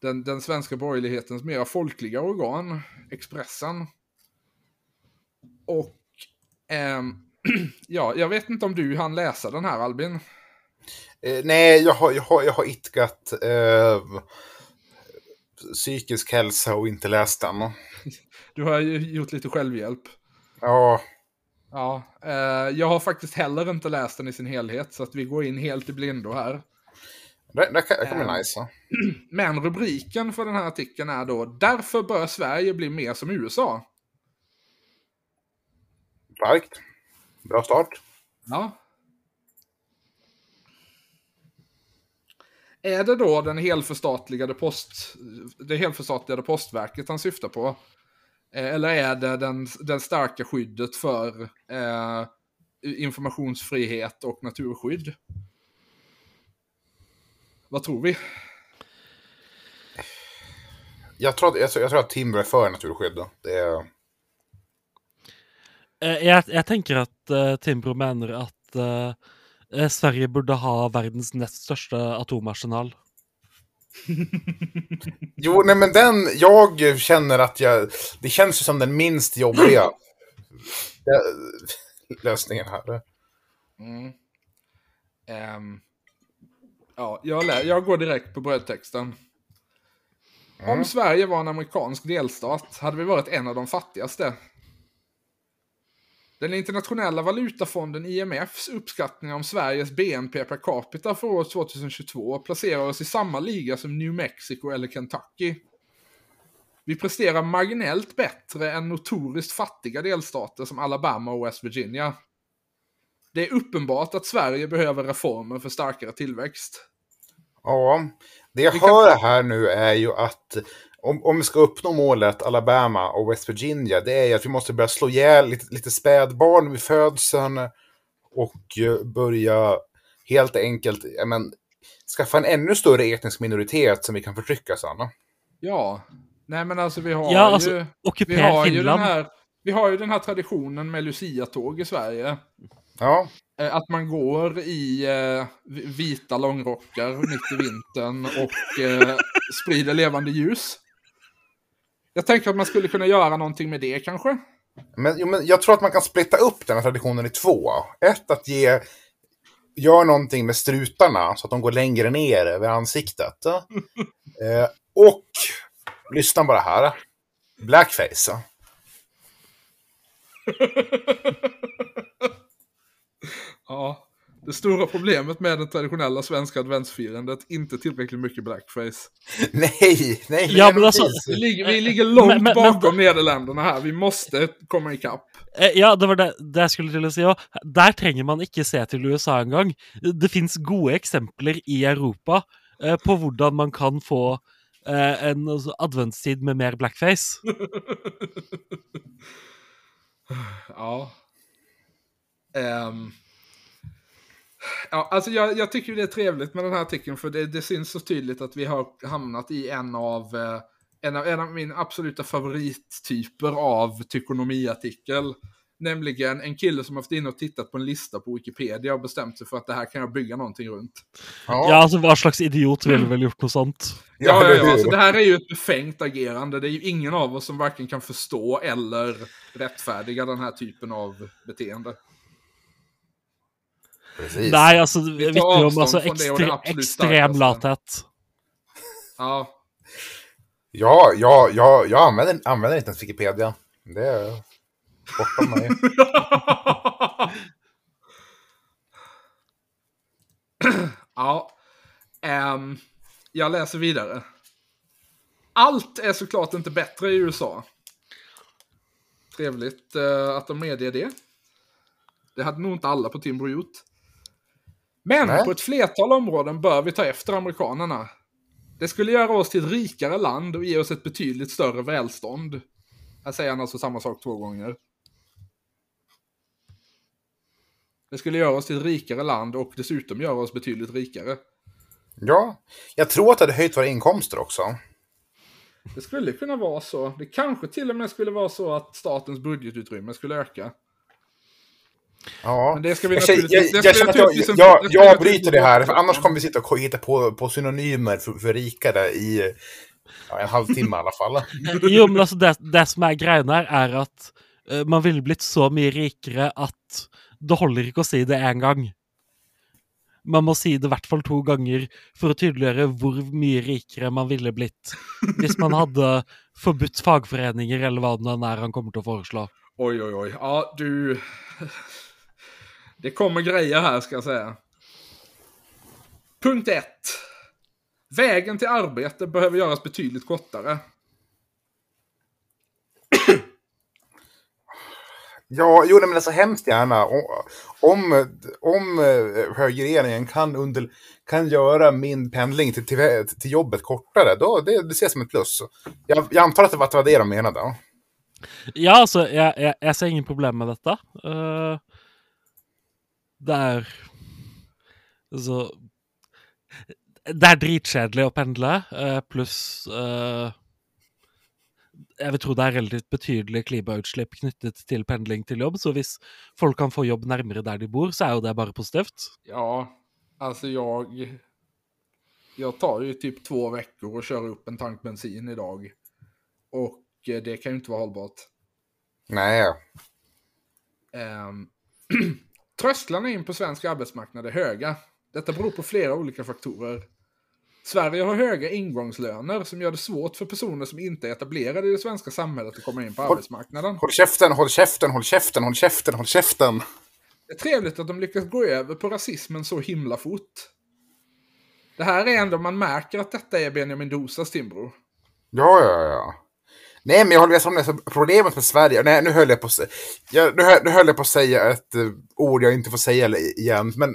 den, den svenska borgerlighetens mera folkliga organ, Expressen. Och ehm, ja, jag vet inte om du hann läsa den här Albin. eh, nej, jag har, jag har, jag har itkat eh, psykisk hälsa och inte läst den. Du har ju gjort lite självhjälp. Ja, Ja, eh, jag har faktiskt heller inte läst den i sin helhet, så att vi går in helt i blindo här. det, det, kan, det kan bli Eh. nice. Men rubriken för den här artikeln är då Därför bör Sverige bli mer som USA. Starkt. Bra start. Ja. Är det då den helförstatligade post, det helförstatligade postverket han syftar på? Eh, Eller är det den, den starka skyddet för eh, informationsfrihet och naturskydd? Vad tror vi? Jag tror, att, jag, tror- att Timber är för naturskydd. Det är, Jeg, jeg tenker at uh, Timbro mener at eh, eh, Sverige burde ha verdens nest største atomarsenal. Jo, nej men den, jag känner att jag, det känns som den minst jobbiga eh, lösningen här. Mm. Ehm, ja, jag, jag går direkt på brödtexten. Om Sverige var en amerikansk delstat hade vi varit en av de fattigaste. Den internationella valutafonden IMFs uppskattningar om Sveriges BNP per capita för år 2022 placerar oss i samma liga som New Mexico eller Kentucky. Vi presterar marginellt bättre än notoriskt fattiga delstater som Alabama och West Virginia. Det är uppenbart att Sverige behöver reformer för starkare tillväxt. Ja, det jag hör här nu är ju att om, om vi ska uppnå målet Alabama och West Virginia, det är ju att vi måste börja slå ihjäl lite, lite spädbarn vid födseln och eh, börja helt enkelt men, skaffa en ännu större etnisk minoritet som vi kan förtrycka sen. Ja, nej men alltså vi har Ja, alltså, ju... Vi har ju den här... Vi har ju den här traditionen med Lucia-tåg i Sverige. Ja, Eh, Att man går i eh, vi- vita långrockar mitt i vintern och eh, sprider levande ljus. Jag tänker att man skulle kunna göra någonting med det kanske. men, jo, men jag tror att man kan splitta upp den här traditionen i två. Ett, att ge gör någonting med strutarna så att de går längre ner över ansiktet. eh, och, lyssna bara här, blackface. ja. Det stora problemet med det traditionella svenska adventsfirandet, inte tillräckligt mycket blackface. Nej, nej. Ja, men alltså- precis. Vi ligger, vi ligger långt Men- men- bakom Nederländerna här, vi måste komma ikapp. Eh, Ja, det var det, det jeg skulle til å si òg. Der trenger man ikke se til USA engang. Det fins gode eksempler i Europa eh, på hvordan man kan få eh, en altså, adventstid med mer blackface. Ja. Ehm. Ja, alltså jag, jag tycker det är trevligt med den här artikeln för det, det syns så tydligt att vi har hamnat i en av, eh, en av, en av min absoluta favorittyper av tykonomiartikel. Nämligen en kille som har haft inne och tittat på en lista på Wikipedia och bestämt sig för att det här kan jag bygga någonting runt. Ja, altså Hva slags idiot ville vel gjort noe sånt? Ja, ja, ja. Alltså, det här är ju ett befängt agerande. Det är ju ingen av oss som varken kan förstå eller rättfärdiga den här typen av beteende. Precis. Nei, altså tar det vitner jo om avstand från det, och det ekstre, absolut ekstrem starkaste. lathet. Ja, Ja, ja, ja, jag använder, använder inte ens Wikipedia. Det är bortom mig. ja. Ehm, jag läser vidare. Allt är såklart inte bättre i USA. Trevligt eh, att de medger det. Det hade nog inte alla på Timbro gjort. Men Nej. på ett flertal områden bör vi ta efter amerikanerna. Det skulle göra oss till ett rikare land och ge oss ett betydligt större välstånd. Här säger han alltså samma sak två gånger. Det skulle göra oss till ett rikare land och dessutom göra oss betydligt rikare. Ja, jag tror att det hade höjt våra inkomster också. Det skulle kunna vara så. Det kanske till och med skulle vara så att statens budgetutrymme skulle öka. Ja. Men det ska vi jag, känner- naturligtvis- jag, jag att naturligtvis inte- bryter det här, inte för annars om. kommer vi sitta och hitta på, på synonymer för, för rikare i ja, en halvtimme i alla fall. Jo, men altså, det, det som er greien her, er at eh, man ville blitt så mye rikere at det holder ikke å si det én gang. Man må si det i hvert fall to ganger for å tydeliggjøre hvor mye rikere man ville blitt hvis man hadde forbudt fagforeninger, eller hva det nå er han kommer til å foreslå. Oj, oj, oj. Ja, du... Det kommer grejer här, ska jag säga. Punkt 1. Vägen till arbete behöver göras betydligt kortare. Ja, jo, men alltså hemskt gärna. Om, om, eh, högerregeringen kan, under, kan göra min pendling till, till, till jobbet kortare, då det, det ser jag som ett plus. Jag, jeg antar att det var, att det de menade. Ja, altså, jeg, jeg, jeg ser ingen problem med dette. Eh, det er Altså Det er dritkjedelig å pendle, eh, pluss eh, Jeg vil tro det er relativt betydelig klimautslipp knyttet til pendling til jobb, så hvis folk kan få jobb nærmere der de bor, så er jo det bare positivt. Ja, alltså jag... Jag tar ju typ två veckor och kör upp en tank bensin idag. Och eh, det kan ju inte vara hållbart. Nej. Ehm, Trösklarna in på svensk arbetsmarknad är höga. Detta beror på flera olika faktorer. Sverige har höga ingångslöner som gör det svårt för personer som inte är etablerade i det svenska samhället att komma in på arbetsmarknaden. Håll käften, håll käften, håll käften, håll käften, håll käften. Det är trevligt att de lyckas gå över på rasismen så himla fort. Det här är ändå man märker att detta är Benjamin Dosas Timbro. Ja, ja, ja. Nej, men jag håller med om det. Problemet med Sverige... Nej, nu höll jag på jag, nu, höll, nu höll jag på att säga ett uh, ord jag inte får säga igen. Men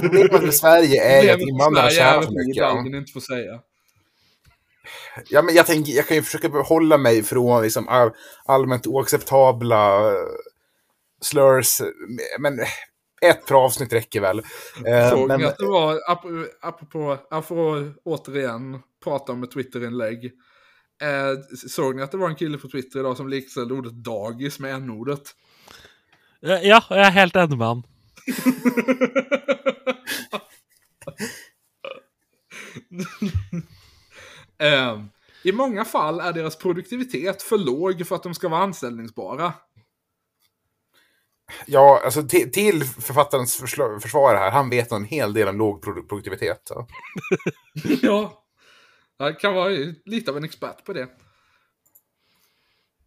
problemet med Sverige är ju att invandrare tjänar för mycket. ja. Inte får säga. Ja, men jag, tänker, jag kan ju försöka behålla mig från liksom, all, allmänt oacceptabla eh, slurs. Men eh, ett bra avsnitt räcker väl. Eh, Såg men, ni att det var, ap- apropå, får återigen prata om ett Twitterinlägg. Eh, såg ni att det var en kille på Twitter idag som likställde ordet dagis med n-ordet? Ja, jeg er helt enig med han. Eh, I många fall är deras produktivitet för låg för att de ska vara anställningsbara. ja, alltså till, till författarens försvar här, han vet en hel del om låg produ- produktivitet. Så. ja, han kan vara lite av en expert på det.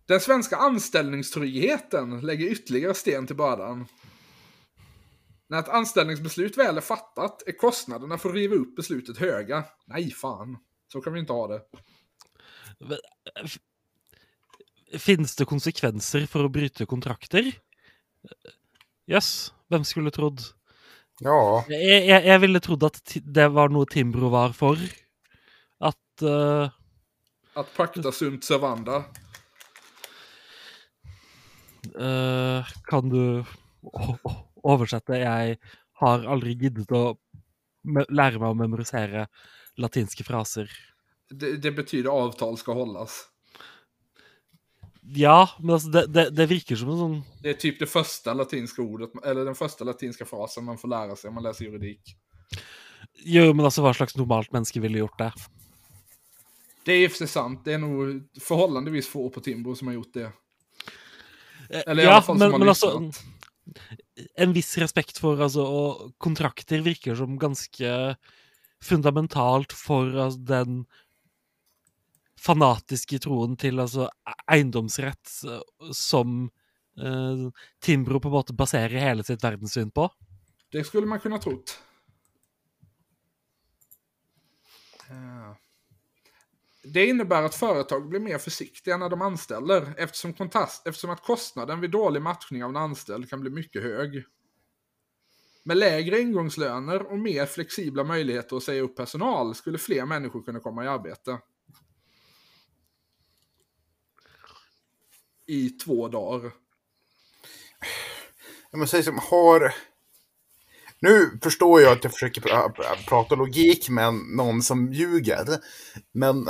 Den svenska anställningstryggheten lägger ytterligare sten till bördan. När ett anställningsbeslut väl är fattat är kostnaderna för att riva upp beslutet höga. Nej, fan. Så kan vi inte ha det. Finns det konsekvenser för att bryta kontrakter? Yes, vem skulle trodd? Ja, Jeg, jeg, jeg ville trodd at ti- det var noe Timbro var for. At eh, Att pakta sunt servanda. eh, Kan du oversette? Jeg har aldri giddet å me- lære meg å memorisere latinske fraser. Det, det betyder avtal ska hållas. Ja, men altså, det, det, det virker som en sånn Det är typ det första latinska ordet, eller den första latinska frasen man får lära sig om man läser juridik. Jo, men altså, hva slags normalt menneske ville gjort det? Det är i och för sig sant. Det är nog förhållandevis få på Timbro som har gjort det. Eh, Eller i alla fall som har men altså lyssnat. En viss respekt for altså Og kontrakter virker som ganske fundamentalt for altså, den fanatiske troen til altså e- eiendomsrett eh, som eh, Timbro på en måte baserer hele sitt verdenssyn på. Det skulle man kunna trott. Det innebär att företag blir mer försiktiga när de anställer eftersom, kontast, eftersom att kostnaden vid dålig matchning av en anställd kan bli mycket hög. Med lägre ingångslöner och mer flexibla möjligheter att säga upp personal skulle fler människor kunna komma i arbete. I två dagar. jag måste säga som har... Nu förstår jag att jag försöker pra- prata logik med någon som ljuger. Men,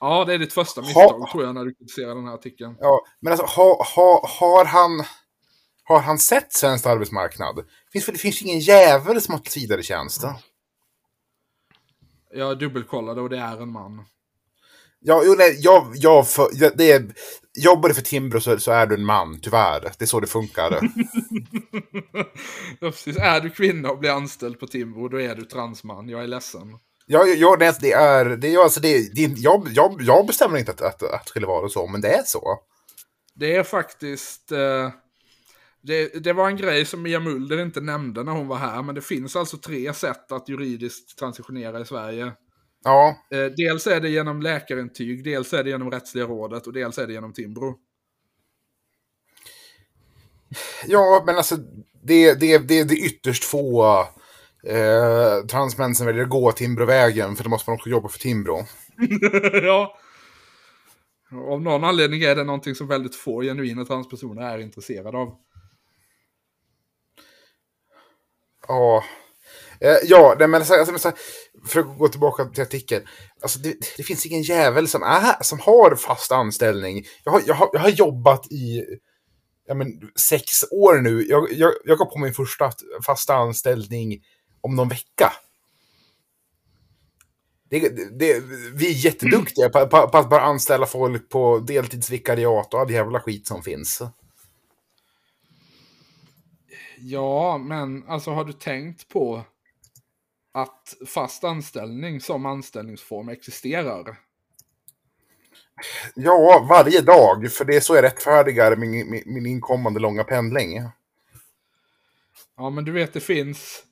Ja, det är ditt första misstag Ha- tror jag när du kritiserar den här artikeln. ja, men alltså, ha, ha, har han... Har han sett svensk arbetsmarknad? Finns, det finns ingen jävel som har tillsvidaretjänst. Jag dubbelkollade och det är en man. Ja, jo, nej, jag, jag, för, jag, det är, jobbar du för Timbro så, så är du en man, tyvärr. Det är så det funkar. ja, precis. Är du kvinna och blir anställd på Timbro, då är du transman. Jag är ledsen. Ja, ja det, det är, det är alltså det, det jag, jag, jag bestämmer inte att, att, att det skulle vara så, men det är så. Det är faktiskt... Eh, det, det var en grej som Mia Mulder inte nämnde när hon var här, men det finns alltså tre sätt att juridiskt transitionera i Sverige. Ja, Eh, dels är det genom läkarintyg, dels är det genom Rättsliga rådet och dels är det genom Timbro. ja men alltså det, det, det, det är ytterst få eh, transmän som väljer att gå Timbrovägen, för då måste man också jobba för Timbro. ja. Av någon anledning är det någonting som väldigt få genuina transpersoner är intresserade av. Ja, eh, ja nej, men alltså, för att gå tillbaka till artikeln. Alltså, det, det finns ingen jävel som, är, som har fast anställning. Jag har, jag har, jag har jobbat i ja, men, sex år nu. Jag, jag, jag går på min första fasta anställning om någon vecka. Det, det, vi är jätteduktiga på, på, på att bara anställa folk på deltidsvikariat och all jävla skit som finns. Ja, men alltså har du tänkt på att fast anställning som anställningsform existerar? Ja, varje dag, för det är så jag rättfärdigar min, min, min inkommande långa pendling. Ja, men du vet det finns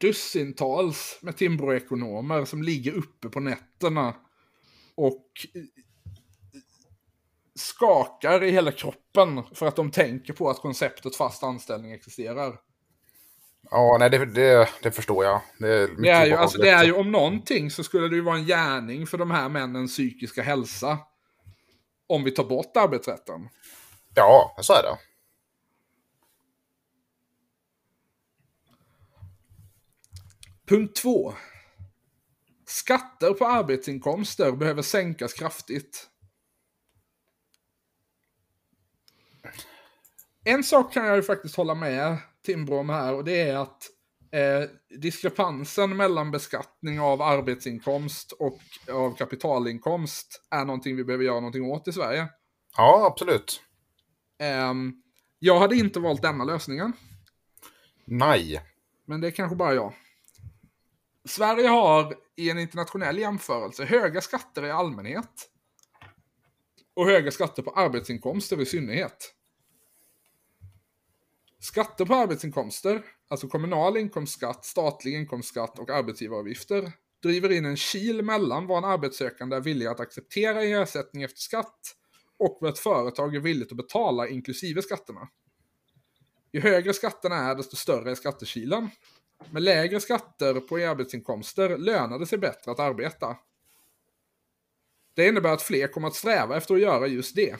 dussintals med Timbroekonomer som ligger uppe på nätterna och skakar i hela kroppen för att de tänker på att konceptet fast anställning existerar. Ja, nej, det, det, det förstår jag. Det är, Det är, ju, alltså, det är ju om någonting så skulle det ju vara en gärning för de här männens psykiska hälsa. Om vi tar bort arbetsrätten. Ja, så är det. Punkt 2. Skatter på arbetsinkomster behöver sänkas kraftigt. En sak kan jag ju faktiskt hålla med Timbro om här och det är att eh, diskrepansen mellan beskattning av arbetsinkomst och av kapitalinkomst är någonting vi behöver göra någonting åt i Sverige. Ja, absolut. Ehm, jag hade inte valt denna lösningen. Nej. Men det är kanske bara jag. Sverige har i en internationell jämförelse höga skatter i allmänhet. och höga skatter på arbetsinkomster i synnerhet. Skatter på arbetsinkomster, alltså kommunal inkomstskatt, statlig inkomstskatt och arbetsgivaravgifter, driver in en kil mellan vad en arbetssökande är villig att acceptera i ersättning efter skatt och vad ett företag är villigt att betala inklusive skatterna. Ju högre skatterna är, desto större är skattekilen. Med lägre skatter på arbetsinkomster lönar det sig bättre att arbeta. Det innebär att fler kommer att sträva efter att göra just det.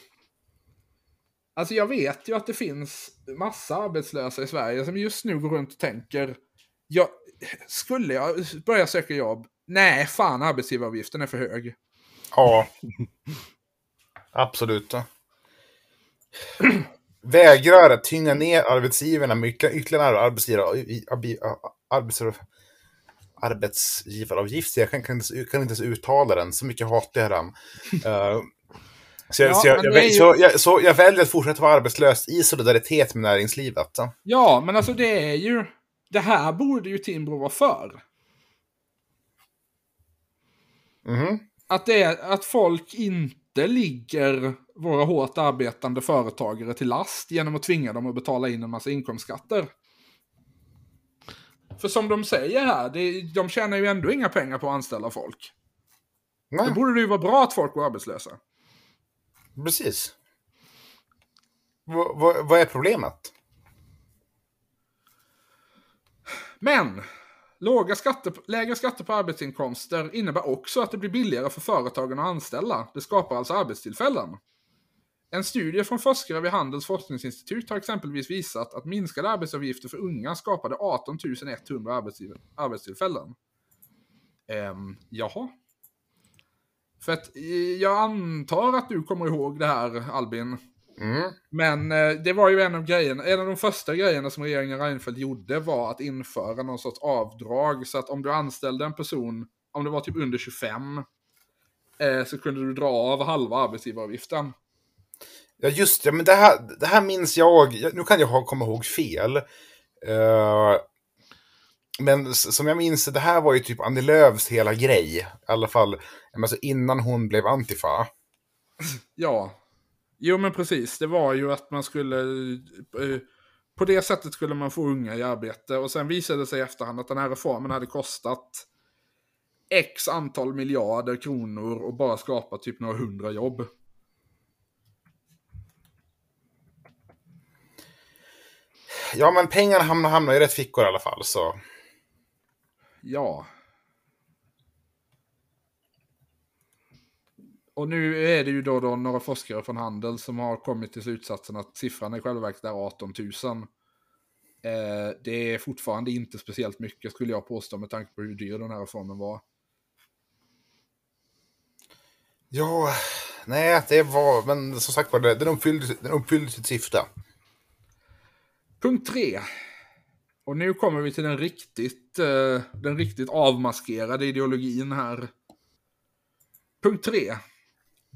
Alltså jag vet ju att det finns massa arbetslösa i Sverige som just nu går runt och tänker, jag, skulle jag börja söka jobb? Nej, fan arbetsgivaravgiften är för hög. Ja. Absolut. Vägrar att tynga ner arbetsgivarna med ytterligare arbetsgivare, arbetsgivare, arbetsgivaravgift. Jag kan, kan, inte, kan inte ens uttala den, så mycket hatar jag den. Uh, så, jag, ja, så, jag, jag, ju... så, jag, så jag väljer att fortsätta vara arbetslös i solidaritet med näringslivet. Ja, men alltså det är ju... Det här borde ju Timbro vara för. Mm. Att, det är, att folk inte ligger våra hårt arbetande företagare till last genom att tvinga dem att betala in en massa inkomstskatter. För som de säger här, det, de tjänar ju ändå inga pengar på att anställa folk. Nej. Då borde det ju vara bra att folk går arbetslösa. Precis. V vad är problemet? Men, låga skatter, lägre skatter på arbetsinkomster innebär också att det blir billigare för företagen att anställa. Det skapar alltså arbetstillfällen. En studie från forskare vid Handels forskningsinstitut har exempelvis visat att minskade arbetsavgifter för unga skapade 18 100 arbetstillfällen. Ehm, jaha. För att eh, jag antar att du kommer ihåg det här Albin. Mm. Men eh, det var ju en av grejerna, en av de första grejerna som regeringen Reinfeldt gjorde var att införa någon sorts avdrag. Så att om du anställde en person, om det var typ under 25, eh, så kunde du dra av halva arbetsgivaravgiften. Ja just det, men det här, det här minns jag, nu kan jag ha, komma ihåg fel. Uh, men som jag minns det, här var ju typ Annie Lööfs hela grej. I alla fall alltså innan hon blev Antifa. Ja. Jo men precis, det var ju att man skulle... Eh, på det sättet skulle man få unga i arbete. Och sen visade det sig i efterhand att den här reformen hade kostat X antal miljarder kronor och bara skapat typ några hundra jobb. Ja, men pengarna hamnar, hamnar i rätt fickor i alla fall. Så. Ja. Och nu är det ju då, då några forskare från Handel som har kommit till slutsatsen att siffran i själva verket är 18 000. Eh, det är fortfarande inte speciellt mycket skulle jag påstå med tanke på hur dyr den här reformen var. Ja, nej, det var, men som sagt var, den uppfyllde, den uppfyllde sitt syfte. Punkt 3. Och nu kommer vi till den riktigt, uh, den riktigt avmaskerade ideologin här. Punkt 3.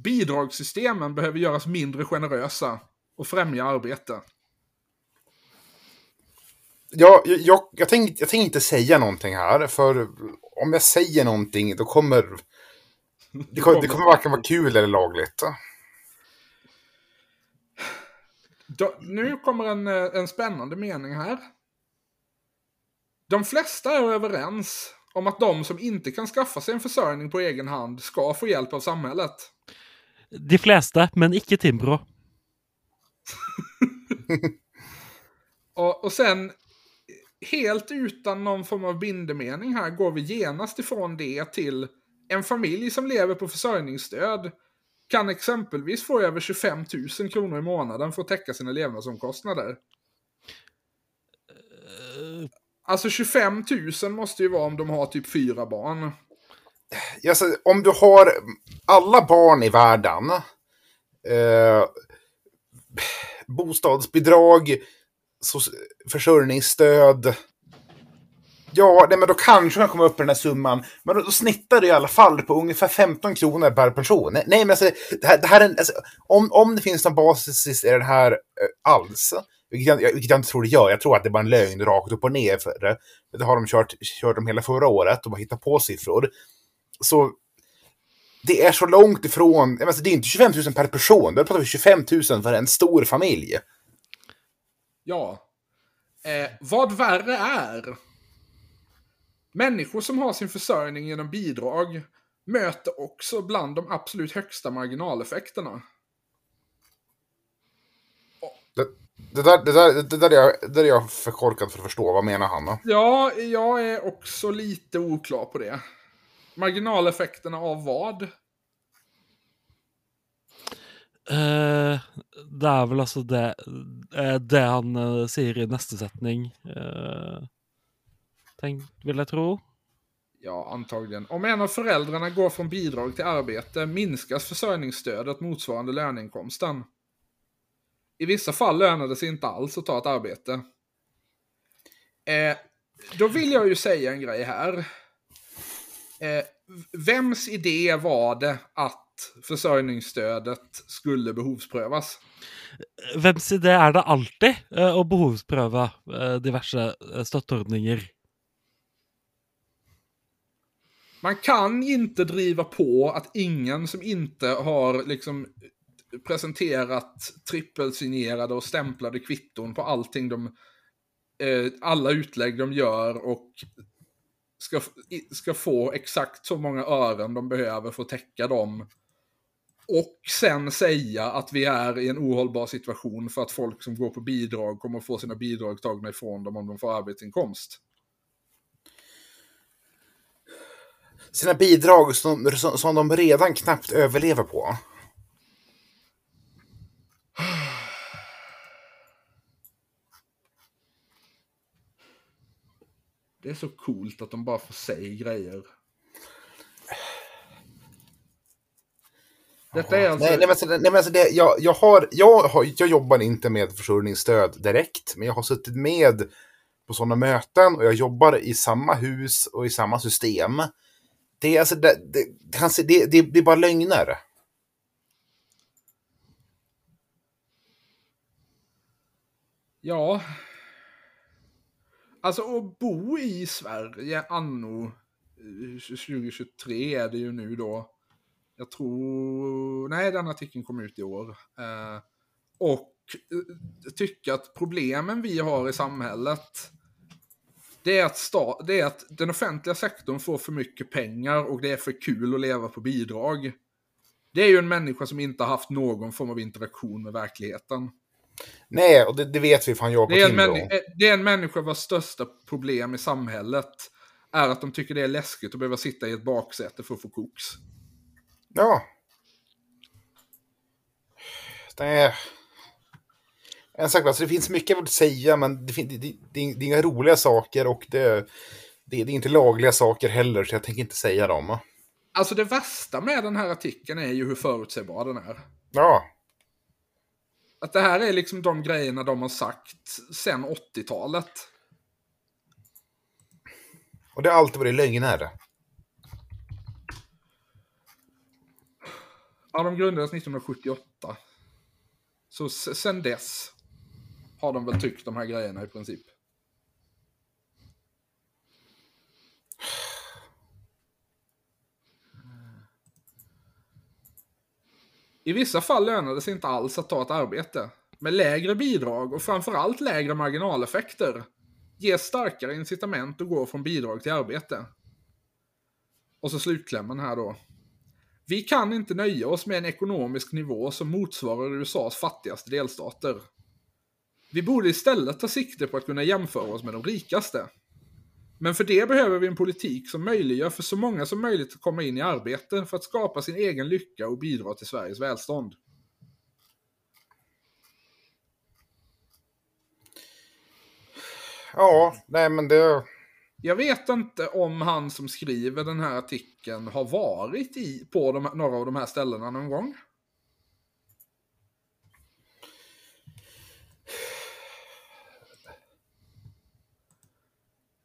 Bidragssystemen behöver göras mindre generösa och främja arbete. Ja, jag, jag, jag tänkte jag tänk inte säga någonting här, för om jag säger någonting då kommer... Det kommer, det kommer varken vara kul eller lagligt. Då, nu kommer en, eh, en spännande mening här. De flesta är överens om att de som inte kan skaffa sig en försörjning på egen hand ska få hjälp av samhället. De flesta, men icke Timbro. och, och sen, helt utan någon form av bindemening här, går vi genast ifrån det till en familj som lever på försörjningsstöd kan exempelvis få över 25 000 kronor i månaden för att täcka sina levnadsomkostnader. Uh... Alltså 25 000 måste ju vara om de har typ fyra barn. Alltså, om du har alla barn i världen, eh, bostadsbidrag, försörjningsstöd, Ja, nej, men då kanske man kommer upp i den här summan. Men då, då snittar det i alla fall på ungefär 15 kronor per person. Nej, men alltså, det här, det här är en, alltså, om, om det finns någon basis i den här eh, alls, vilket jag, vilket jag inte tror det gör, jag tror att det är bara en lögn rakt upp och ner för det. Det har de kört, kört om hela förra året och har hittat på siffror. Så det är så långt ifrån, alltså, det är inte 25 000 per person, då pratar vi 25 000 för en stor familj. Ja. Eh, vad värre är. Människor som har sin försörjning genom bidrag möter också bland de absolut högsta marginaleffekterna. Det, det, där, det, där, det, där är jag, det där är jag för korkad för att förstå. Vad menar han då? Ja, jag är också lite oklar på det. Marginaleffekterna av vad? Eh, det er vel altså det, eh, det han eh, sier i neste setning. eh, tenk, vil jeg tro. Ja, antagligen. Om en av föräldrarna går från bidrag till arbete minskas försörjningsstödet motsvarande löneinkomsten. I vissa fall lönar det sig inte alls att ta ett arbete. Eh, då vill jag ju säga en grej här. Eh, vems idé var det att försörjningsstödet skulle behovsprövas? Vems idé er det alltid eh, å behovsprøve eh, diverse eh, Man kan inte driva på att ingen som inte har liksom presenterat trippelsignerade och stämplade kvitton på allting de, eh, alla utlägg de gör och ska, ska få exakt så många ören de behöver för att täcka dem. Och sen säga att vi är i en ohållbar situation för att folk som går på bidrag kommer att få sina bidrag tagna ifrån dem om de får arbetsinkomst. Sina bidrag som, som, som de redan knappt överlever på. Det är så coolt att de bara får säga grejer. Detta är alltså... Nej, nej, men alltså, nej, men alltså det, jag, jag, har, jag, har, jag jobbar inte med försörjningsstöd direkt, men jag har suttit med på sådana möten och jag jobbar i samma hus och i samma system. Det är, alltså, det, det, han det, det, det är bara lögner. Ja. Alltså att bo i Sverige anno eh, 2023 är det ju nu då. Jag tror... Nej, den artikeln kom ut i år. Eh, och eh, tycka att problemen vi har i samhället det är, att sta- det är att den offentliga sektorn får för mycket pengar och det är för kul att leva på bidrag. Det är ju en människa som inte har haft någon form av interaktion med verkligheten. Nej, och det, det vet vi han jobbar på Det är, en det är en människa vars största problem i samhället är att de tycker det är läskigt att behöva sitta i ett baksäte för att få koks. Ja. Det är... En sak, alltså det finns mycket vill säga, men det, fin- det, det, det är inga roliga saker och det, det, är inte lagliga saker heller, så jag tänker inte säga dem. Alltså det värsta med den här artikeln är ju hur förutsägbar den är. Ja, Att det här är liksom de grejerna de har sagt sen 80-talet. och det har alltid varit lögner. Ja, de grundades 1978. Så sen dess har de väl tyckt de här grejerna i princip. I vissa fall lönar det sig inte alls att ta ett arbete. Med lägre bidrag och framförallt lägre marginaleffekter ges starkare incitament att gå från bidrag till arbete. Och så slutklämmen här då. Vi kan inte nöja oss med en ekonomisk nivå som motsvarar USAs fattigaste delstater. Vi borde istället ta sikte på att kunna jämföra oss med de rikaste. Men för det behöver vi en politik som möjliggör för så många som möjligt att komma in i arbete för att skapa sin egen lycka och bidra till Sveriges välstånd. Ja, nej men det... Jag vet inte om han som skriver den här artikeln har varit i, på de, några av de här ställena någon gång.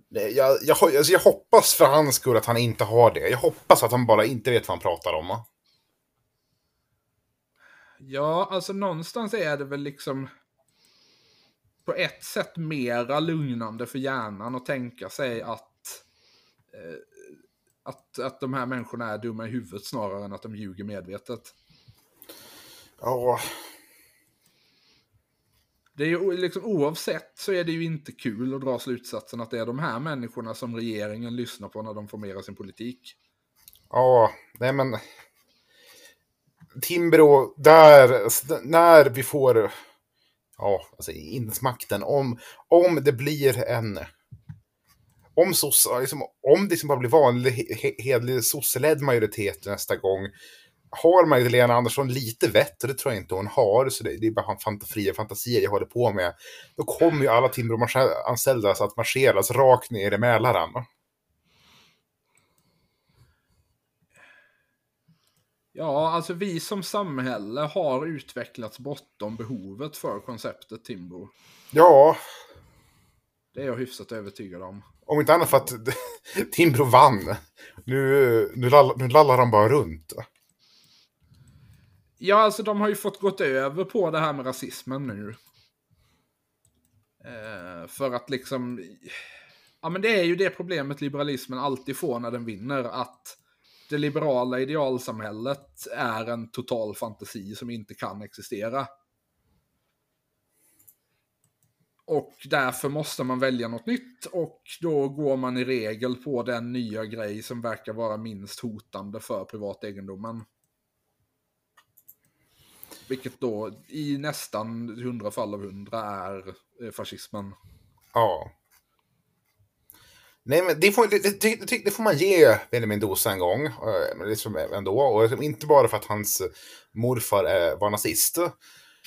Jag, jag, alltså jag hoppas för hans skull att han inte har det. Jag hoppas att han bara inte vet vad han pratar om. Ja, alltså någonstans är det väl liksom på ett sätt mera lugnande för hjärnan att tänka sig att, eh, Att, att de här människorna är dumma i huvudet snarare än att de ljuger medvetet. Ja, det är ju liksom, oavsett så är det ju inte kul att dra slutsatsen att det är de här människorna som regeringen lyssnar på när de formerar sin politik. ja, nej men... Timbro, där, när vi får, ja, alltså insmakten, om, om det blir en, om, sossa, liksom, om det liksom bara blir vanlig, he- hedlig sosseledd majoritet nästa gång, har Magdalena Andersson lite vett, och det tror jag inte hon har, så det, det är bara fant fria fantasier jag håller på med, då kommer ju alla Timbro-anställda att marscheras rakt ner i Mälaren. Ja, alltså vi som samhälle har utvecklats bortom behovet för konceptet Timbro. Ja, Det är jag hyfsat övertygad om. Om inte annat för att Timbro vann. Nu, nu, lall, nu lallar de bara runt. Ja, alltså de har ju fått gått över på det här med rasismen nu. Eh, för att liksom... Ja, men det är ju det problemet liberalismen alltid får när den vinner. Att det liberala idealsamhället är en total fantasi som inte kan existera. Och därför måste man välja något nytt och då går man i regel på den nya grej som verkar vara minst hotande för privategendomen. Vilket då i nästan hundra fall av hundra är eh, fascismen. Ja. Nej, men det får, det, det, det, får man ge Benjamin Dosa en gång. eh, liksom ändå. Och liksom inte bara för att hans morfar eh, var nazist.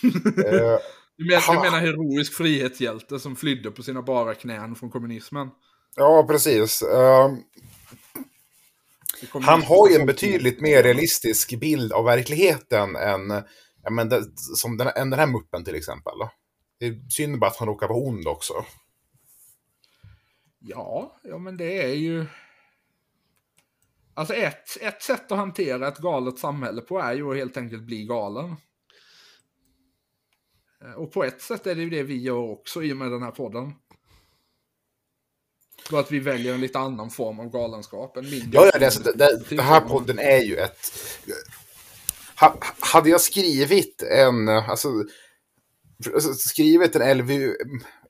Du menar, Ha. du menar heroisk frihetshjälte som flydde på sina bara knän från kommunismen? ja, precis. Han har ju en betydligt mer realistisk bild av verkligheten än, ja, men det, som den, den här muppen till exempel. Det är synd bara att han råkar vara ond också. Ja, ja men det är ju... Alltså ett, ett sätt att hantera ett galet samhälle på är ju att helt enkelt bli galen. Eh, Och på ett sätt är det ju det vi gör också i och med den här podden. Bara att vi väljer en lite annan form av galenskap. En mindre Ja, ja det, alltså, det, det, det här podden är ju ett... Ha, hade jag skrivit en... Alltså, skrivit en LV,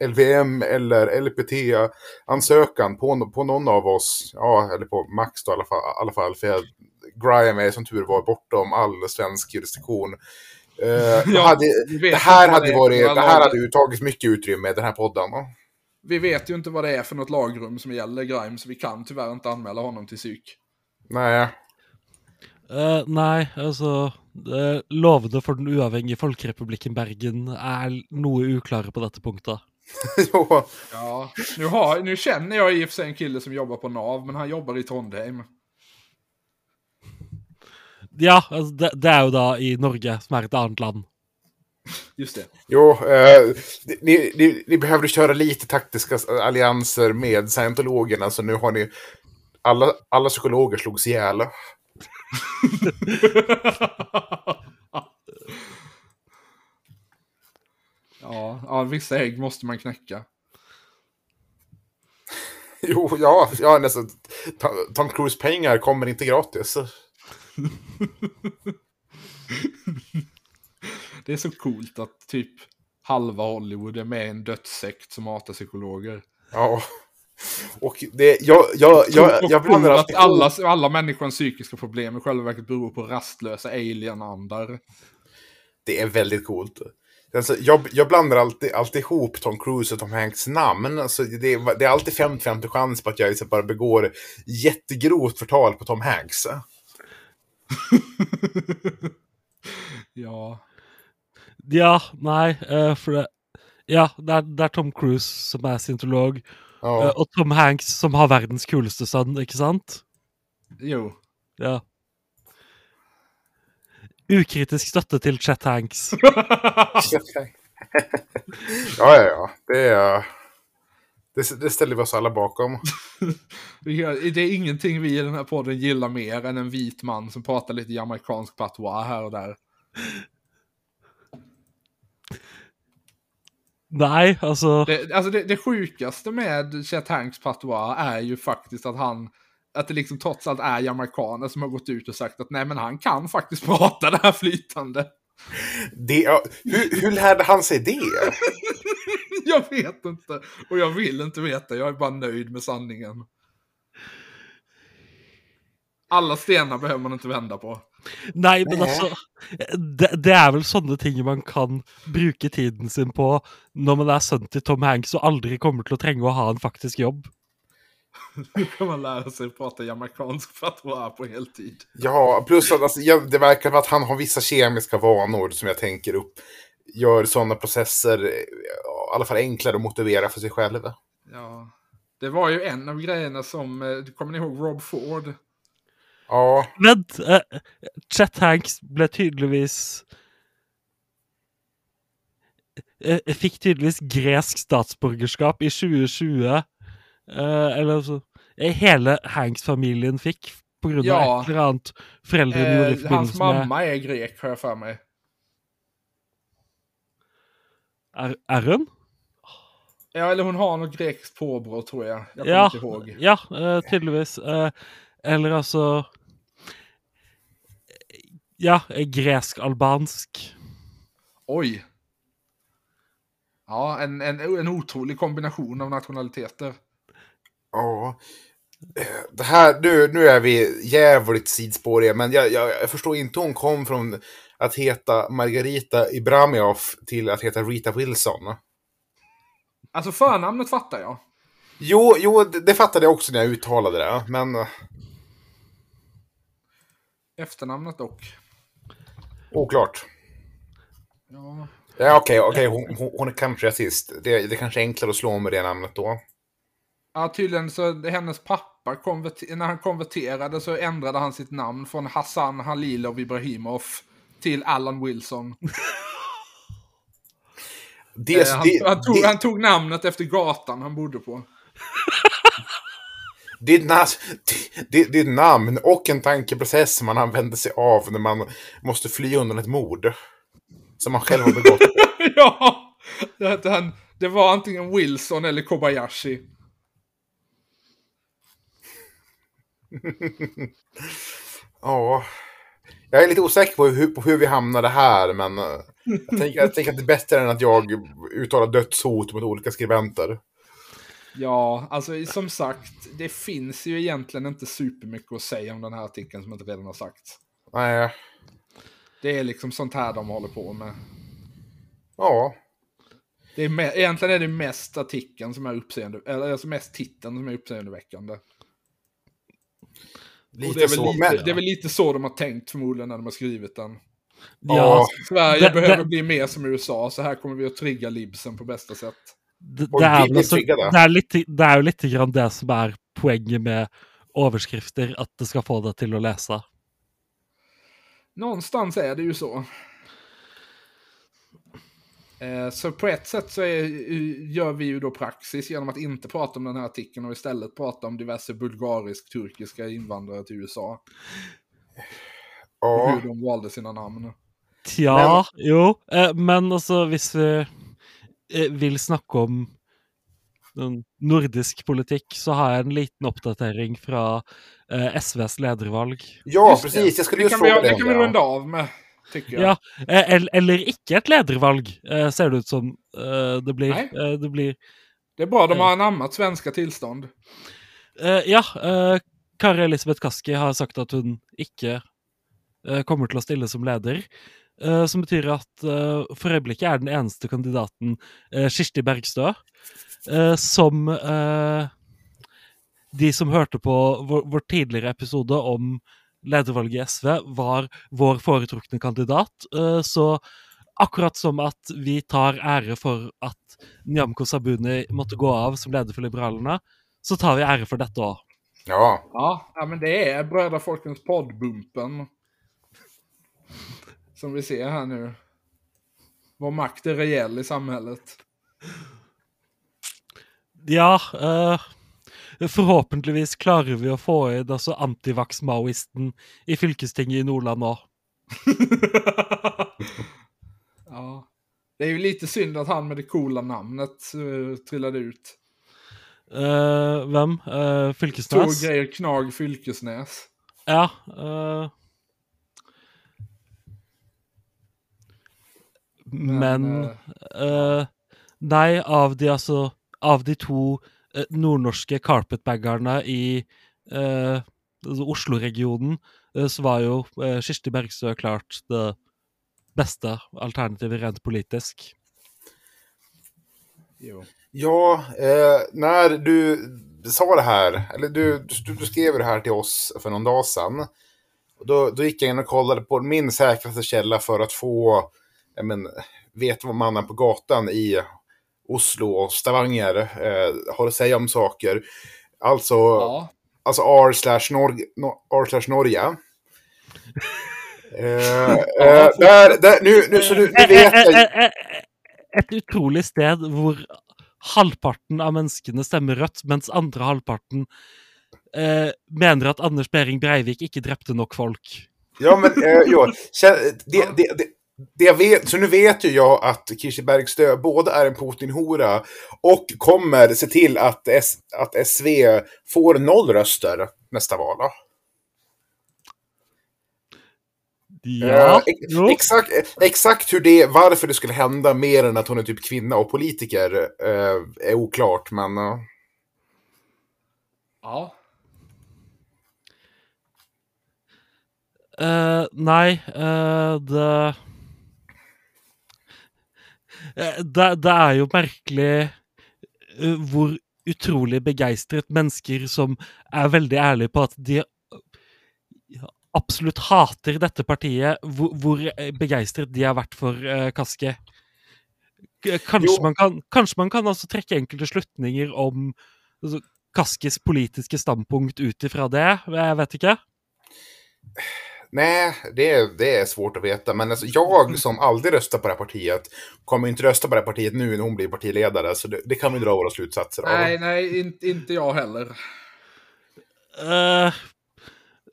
LVM eller LPT-ansökan på, på någon av oss, ja, eller på Max då i alla fall, i alla fall för jag, Grime är som tur var bortom all svensk jurisdiktion. Då Ja, hade, det här hade det varit, det här hade ju tagit mycket utrymme i den här podden. Vi vet ju inte vad det är för något lagrum som gäller Grime, så vi kan tyvärr inte anmäla honom till psyk. Nej. Eh, nei, altså uh, Lovene for den uavhengige Folkerepublikken Bergen er noe uklare på dette punktet. jo. Ja, nu, har, nu känner jag i och för sig en kille som jobbar på NAV, men han jobbar i Trondheim. Ja, altså, det, det er jo da i Norge, som er et annet land. Just det. Jo, eh, ni, ni, ni behövde köra lite taktiska allianser med scientologerna, så nu har ni... Alla, alla psykologer slogs ihjäl. Ja, ja, vissa ägg måste man knäcka. Jo, ja, ja nästan. Tom- Tom Cruise-pengar kommer inte gratis. Det är så coolt att typ halva Hollywood är med i en dödssekt som hatar psykologer. Ja. Och det, jag, jag, jag, jag blandar att alla, alla människans psykiska problem i själva verket beror på rastlösa alien-andar. Det är väldigt coolt. Alltså, jag, jag blandar alltid, alltid ihop Tom Cruise och Tom Hanks namn. Alltså, det, är, det är alltid 50-50 chans på att jag liksom bara begår jättegrovt förtal på Tom Hanks. Ja. Ja, nei, eh, for det Ja, det det er Tom Cruise som er scientolog, Ja. eh, og Tom Hanks som har verdens kuleste sønn, ikke sant? Jo. Ja. Ukritisk støtte til Chet Hanks. ja, ja, ja. Det, är, det, det ställer vi oss alla bakom. Det är ingenting vi i den här podden gillar mer än en vit man som pratar lite jamaicansk patois här och där. Nei, altså Det, alltså det, det sjukaste med Chet Hanks patois är ju faktiskt att han att det liksom trots allt är jamaikaner som har gått ut och sagt att nej men han kan faktiskt prata det här flytande. Det, hur, hur lärde han sig det? jag vet inte. Och jag vill inte veta, jag är bara nöjd med sanningen. Alla stenar behöver man inte vända på. Nei, men Nei. altså det, det er vel sånne ting man kan bruke tiden sin på når man er sønnen til Tom Hanks og aldri kommer til å trenge å ha en faktisk jobb. Nu kan man lära sig prata jamaicansk för att vara på heltid. Ja, plus att alltså, det verkar som att han har vissa kemiska vanor som jag tänker upp. Gör sådana processer eh, i alla fall enklare att motivera för sig själv. Ja. Det var ju en av grejerna som, eh, kommer ni ihåg Rob Ford? Ja, Vent! eh, Chet Hanks ble tydeligvis eh, Fikk tydeligvis gresk statsborgerskap i 2020. eh, eller altså eh, Hele Hanks-familien fikk på grunn av Ja. et eller annet foreldrene gjorde i Eh, hans forbindelse med mamma är grek har jag för mig. Er, er hun? Ja, eller hon har något grekiskt påbrå tror jag. Jag Ja, inte ihåg. ja eh, tydeligvis. Eh, eller altså Ja, eh, gresk-albansk. Oj. Ja, en, en, en otrolig kombination av nationaliteter. ja. Eh, Det här, nu, nu är vi jävligt sidspåriga, men jag, jag, jag förstår inte hur hon kom från att heta Margarita Ibramiov till att heta Rita Wilson. Alltså förnamnet fattar jag. Jo, jo det, det fattade jag också när jag uttalade det, men... eh, Efternamnet dock. Oklart. Ja. Ja, okej, okej, hon, hon, hon är kanske rasist. Det, det kanske är enklare att slå med det namnet då. Ja, tydligen så hennes pappa, när han konverterade så ändrade han sitt namn från Hassan Halilov Ibrahimov till Allan Wilson. Det, Eh, han, det, han, tog, det, han tog namnet efter gatan han bodde på. Det, är na- det, det, är namn och en tankeprocess som man använder sig av när man måste fly undan ett mord. Som man själv har begått. ja! Det, han, det var antingen Wilson eller Kobayashi. Ja. Jag är lite osäker på hur, på hur vi hamnade här, men eh, jag tänker, jag tänker att det är bättre än att jag uttalar dödshot mot olika skribenter. Ja, alltså som sagt, det finns ju egentligen inte supermycket att säga om den här artikeln som inte redan har sagts. Nej, Det är liksom sånt här de håller på med. ja. Det är egentligen är det mest artikeln som är uppseende, eller alltså mest titeln som är uppseendeväckande. Lite det, är väl så. lite, Men, det är väl lite så de har tänkt förmodligen när de har skrivit den. Ja, Ja. Sverige Det- behöver det- bli mer som USA, så här kommer vi att trigga libsen på bästa sätt. Det, trigget, da. det, er litt, det jo litt grann det som er poenget med overskrifter, at det skal få deg til å lese. Någonstans är det ju så. Eh, Så på ett sätt så är, gör vi ju då praxis genom att inte prata om den här artikeln och istället prata om diverse bulgarisk-turkiska invandrare till USA. Och ja. hur de valde sina namn. Tja, jo. Eh, men altså, hvis vi eh, vil snakke om nordisk politikk, så har jeg en liten oppdatering fra eh, SVs ledervalg. ja, precis. Jag skulle Det just kan, vi, fråga det det. kan vi runda av med, tycker jag. Ja, eh, eller, eller ikke et ledervalg, eh, ser det ut som eh, det blir. Nej. Eh, det blir Det är bra, de har anammat svenska tillstånd. Eh, ja, eh, Kari Elisabeth Kaski har sagt at hun ikke eh, kommer til å stille som leder. Eh, som betyr at eh, for øyeblikket er den eneste kandidaten eh, Kirsti Bergstø, som de som hørte på vår, vår tidligere episode om ledervalget i SV, var vår foretrukne kandidat. Så akkurat som at vi tar ære for at Nyamko Sabuni måtte gå av som leder for Liberalerne, så tar vi ære for dette òg. Ja, Ja, men det är Brödra Folkens poddbumpen. Som vi ser här nu. Vår makt är reell i samhället. Ja, eh, forhåpentligvis klarer vi å få inn altså antivax-maoisten i fylkestinget i Nordland òg. ja. Det är ju lite synd att han med det coola namnet uh, trillade ut. Eh, hvem? Uh, Fylkesnes? Torgeir Knag Fylkesnes. Ja. eh, men eh, eh, Nei, av de altså Av de to eh, nordnorske carpetbaggerne i altså Oslo-regionen, eh, så var jo eh, Kirsti Bergstø klart det beste alternativet rent politisk. jo. Ja, eh, när du sa det här, eller du, du, du skrev det här till oss för någon dag sedan. Då, då gick jag in och kollade på min säkraste källa för att få jag men, veta vad mannen på gatan i Oslo och Stavanger eh, har att säga om saker. Alltså, Ja. alltså R slash Norge. no- R slash Norge. Eh, eh, där, där, nu, nu, så nu, nu vet jag. Eh, eh, eh, Et utrolig sted hvor halvparten av menneskene stemmer rødt, mens andre halvparten eh, mener at Anders Behring Breivik ikke drepte nok folk. Ja, men eh, jo, det, det, det, det jag vet, så nu vet ju jag att Kirsti Bergstö både är en Putin-hora och kommer se till att, S, att SV får noll röster nästa val. då. Ja, Eh, ex- jo. exakt, exakt hur det, varför det skulle hända mer än att hon är typ kvinna och politiker eh, är oklart, men... eh, Ja. Eh, nei, eh, det Eh, det, det er jo merkelig eh, hvor utrolig begeistret mennesker som er veldig ærlige på at de eh, absolutt hater dette partiet, hvor, hvor eh, begeistret de har vært for eh, Kaski. Kanskje man, kan, kanskje man kan altså trekke enkelte slutninger om altså, Kaskis politiske standpunkt ut ifra det? Jeg vet ikke. Nej, det, det är svårt att veta. Men alltså, jag som aldrig röstar på det här partiet kommer inte rösta på det här partiet nu när hon blir partiledare. Så det, det kan vi dra våra slutsatser av. Nej, nej, in, inte jag heller. Eh,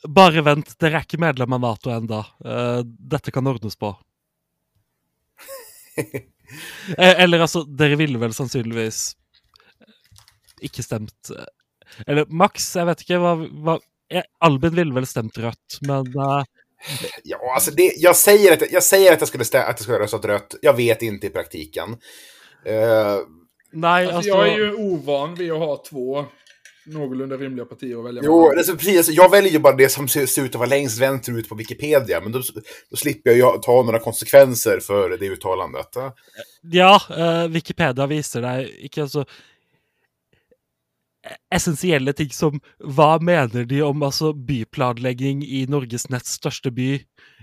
bare vent, dere er ikke medlem av Nato enda. Eh, dette kan ordnes på. Eh, Eller altså, dere ville vel sannsynligvis ikke stemt eh, Eller Max, jeg vet ikke hva, hva eh, Albin ville vel stemt rødt, men eh, Ja, alltså det, jag säger att jag, säger att jag skulle, stä, att jag skulle röstat rött. Jag vet inte i praktiken. Eh, Nei, Alltså, altså jag är ju ovan vid att ha två någorlunda rimliga partier att välja jo, alltså, precis, alltså, jag väljer ju bara det som ser, ser ut att vara längst vänsterut på Wikipedia. Men då, då slipper jag ju ta några konsekvenser för det uttalandet. Ja, eh, Wikipedia viser deg ikke altså Essensielle ting som Hva mener de om altså byplanlegging i Norges nest største by?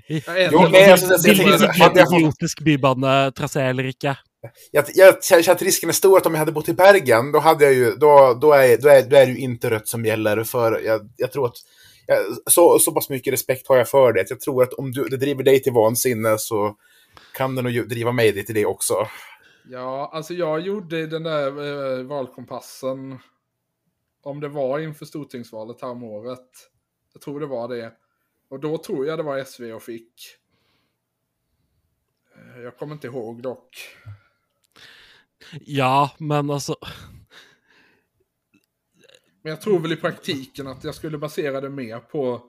I, Jo, en- nej, alltså, det- idiotisk bybanetrasé eller ikke? Jag, jag känner att risken är stor att om jag hade bott i Bergen, då, hade jag ju, då, då, är, då, är, då är det ju inte rött som gäller. För jag, jag tror att jag, så, så pass mycket respekt har jag för det. Jag tror att om du, det driver dig till vansinne så kan det nog driva mig till det också. Ja, alltså jag gjorde den där eh, valkompassen. Om det var inför stortingsvalet här om året. Jag tror det var det. Och då tror jag det var SV jag fick. Eh, Jag kommer inte ihåg dock. Ja, men altså Men jag tror väl i praktiken att jag skulle basera det mer på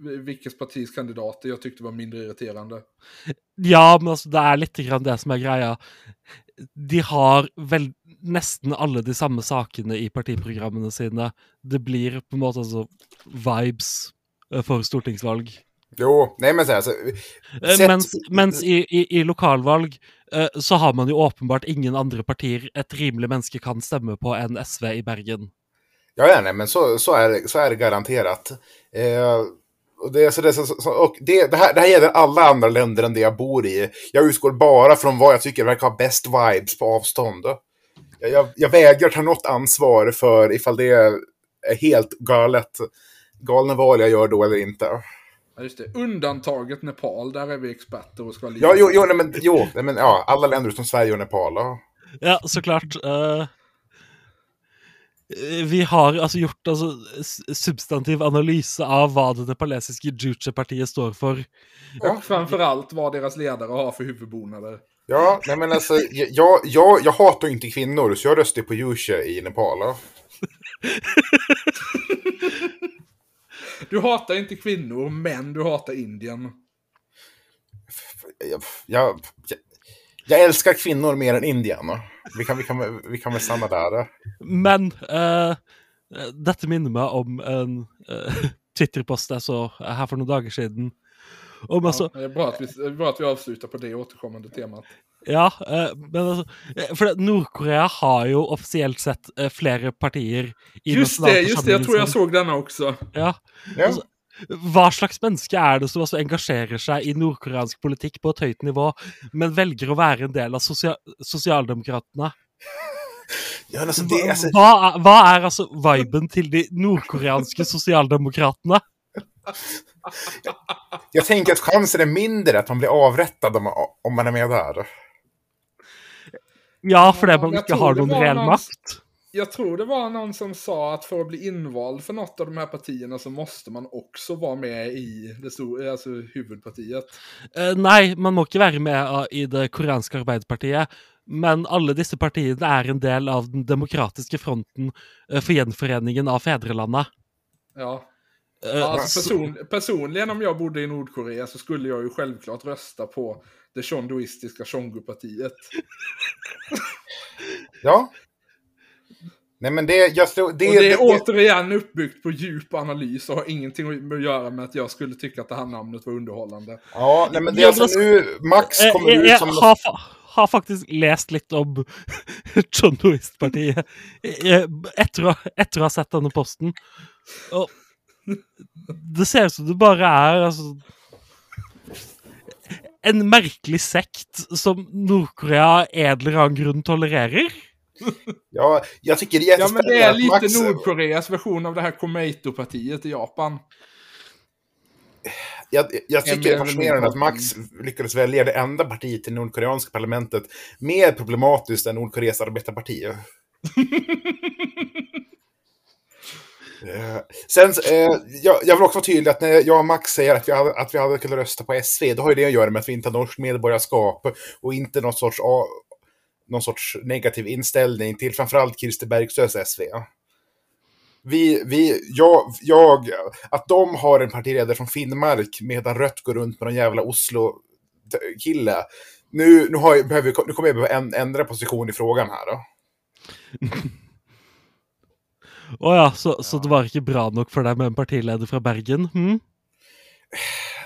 vilket partis kandidater jag tyckte var mindre irriterande. Ja, men altså, det er litt grann det som er greia. De har vel nesten alle de samme sakene i partiprogrammene sine. Det blir på en måte altså vibes eh, for stortingsvalg. Jo, nej men så här, så, Eh, Sett- Mens, mens i, i, i lokalvalg eh, så har man jo åpenbart ingen andre partier et rimelig menneske kan stemme på enn SV i Bergen. Ja, ja nej, men så, så, är, så är det garanterat. Eh, och det, så det, så, och det, det, här, det här gäller alla andra länder än det jag bor i. Jag utgår bara från vad jag tycker verkar ha bäst vibes på avstånd. Jag, jag, jag vägrar ta något ansvar för ifall det är helt galet, galna val jag gör då eller inte. Ja, just det. Undantaget Nepal, där är vi experter och ska Ja, jo, jo, nej, men, jo nej, men, ja, alla länder utom Sverige och Nepal. Ja. Ja, så klart. eh, eh, vi har altså gjort altså, s- substantiv analyse av hva det nepalesiske Juche-partiet står for. Och framförallt vad deras ledare har för huvudbonader. Ja, nej men alltså, jag, jag, jag hatar ju inte kvinnor, så jag röstar på Jusche i Nepal. ja. Du hatar inte kvinnor, men du hatar Indien. Jag, jag, jag älskar kvinnor mer än Indien. Vi kan, vi kan, vi kan väl stanna där. Men eh, dette minner meg om en eh, Twitter-post jeg så her for noen dager siden. Om altså Det är bra att vi, det är bra att vi avslutar på det återkommande temat. Ja, eh, men altså eh, det- Nord-Korea har jo offisielt sett eh, flere partier i Just det, just det. Jag tror jag såg denna också. Ja. Ja. Altså, hva slags menneske er det som altså engasjerer seg i nordkoreansk politikk på et høyt nivå, men velger å være en del av sosia sosialdemokratene? Ja, alltså det, alltså, Hva er, hva er altså viben til de nordkoreanske sosialdemokratene? jag tänker att chansen är mindre att man blir avrättad om, om man är med där. Ja, fordi man jeg ikke tror har det var reell makt. Jag tror det var någon som sa att för att bli invald för något av de här partierna så måste man också vara med i det stora, alltså huvudpartiet. Eh, nei, man må ikke være med i det koreanske arbeiderpartiet, men alle disse partiene er en del av den demokratiske fronten eh, for gjenforeningen av fedrelandet. Ja. Eh, Alltså så- person, personligen om jag bodde i Nordkorea så skulle jag ju självklart rösta på det chondoistiska Chongu-partiet. Ja. Nej, men det, jag tror, det, Och det är det, återigen uppbyggt på djup analys och har ingenting att göra med att jag skulle tycka att det här namnet var underhållande. Ja, nej, men det är alltså nu Max Eh, kommer jeg, ut som... har, fa har faktisk lest litt om Chondoist-partiet eh, å- etter å ha sett denne posten. Og det ser ut som det bare er altså En merkelig sekt som Nord-Korea en eller annen grunn tolererer. Ja, jag tycker det är Ja men det är lite Max... Nordkoreas version av det här Komeito-partiet i Japan. Jag, jag tycker det är fascinerande att Max lyckades välja det enda partiet i nordkoreanska parlamentet mer problematiskt än Nordkoreas arbetarparti. Eh, sen, eh, jag, jag vill också vara tydlig att när jag och Max säger att vi, hade, att vi hade kunnat rösta på SV, då har ju det att göra med att vi inte har norskt medborgarskap och inte någon sorts, a- någon sorts negativ inställning till framförallt Christer Bergströms SV. Vi, vi, jag, jag, att de har en partiledare från Finnmark medan Rött går runt med någon jävla Oslo-kille. Nu, nu, har jag, behöver, nu kommer jag behöva ändra position i frågan här. Då. Å ja, så, så det var ikke bra nok for deg med en partileder fra Bergen? Hm?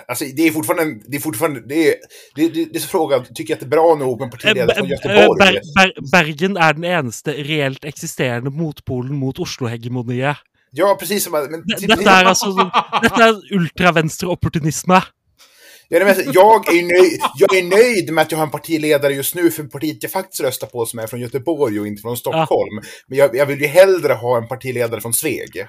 Alltså, det är fortfarande, en- det är fortfarande, det är, det, det, det är frågan, tycker jag att det är bra nog med en Eh, partiledare från Ber- Göteborg? Ber Ber Bergen er den eneste reelt eksisterende motpolen mot Oslo-hegemoniet. Ja, precis som... Men, D- Dette er altså Dette er Ja, nej, men jag, är nöjd, jag är nöjd med att jag har en partiledare just nu för partiet jag faktiskt röstar på som är från Göteborg och inte från Stockholm. Men jag, jag vill ju hellre ha en partiledare från Sveg.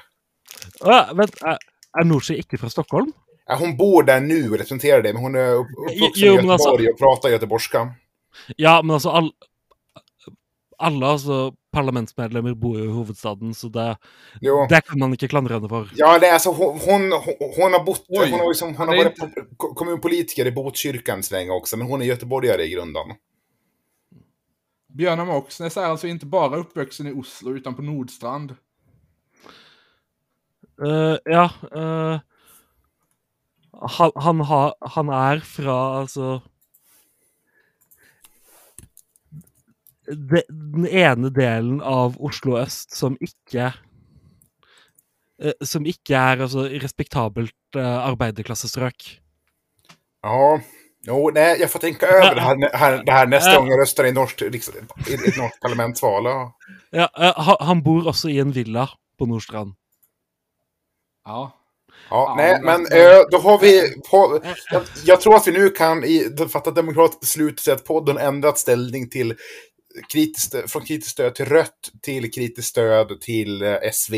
Ja, vent, er, er Norsi ikke fra Stockholm? Ja, hon bor där nu och representerar det, men hon är upp- uppvuxen i alltså- Göteborg och pratar göteborgska. Ja, men altså all, Alle altså parlamentsmedlemmer bor jo i hovedstaden, så det, det kan man ikke klandre henne for. Ja, det är alltså hon, hon, hon, hon har bott, Oj, hon har, liksom, hon det har är varit ko- kommunpolitiker i Botkyrkan så länge också, men hon är göteborgare i grunden. Björn Moxnäs är alltså inte bara uppvuxen i Oslo utan på Nordstrand. Eh, ja eh, han, han, har, han er fra altså Den ene delen av Oslo øst som ikke eh, Som ikke er altså respektabelt uh, arbeiderklassestrøk. Ja, jo, nej, jag får tänka över det här, här, det här nästa gång jag röstar i, norskt, i ett norskt parlamentsval. Ja. Ja, eh, han, bor også i en villa på Nordstrand. Ja. Ja, nej, men- eh, då har vi... På, jag, jag tror att vi nu kan i, fatta ett demokratiskt beslut så att podden ändrat ställning till kritiskt, från kritiskt stöd till rött till kritiskt stöd till eh, SV.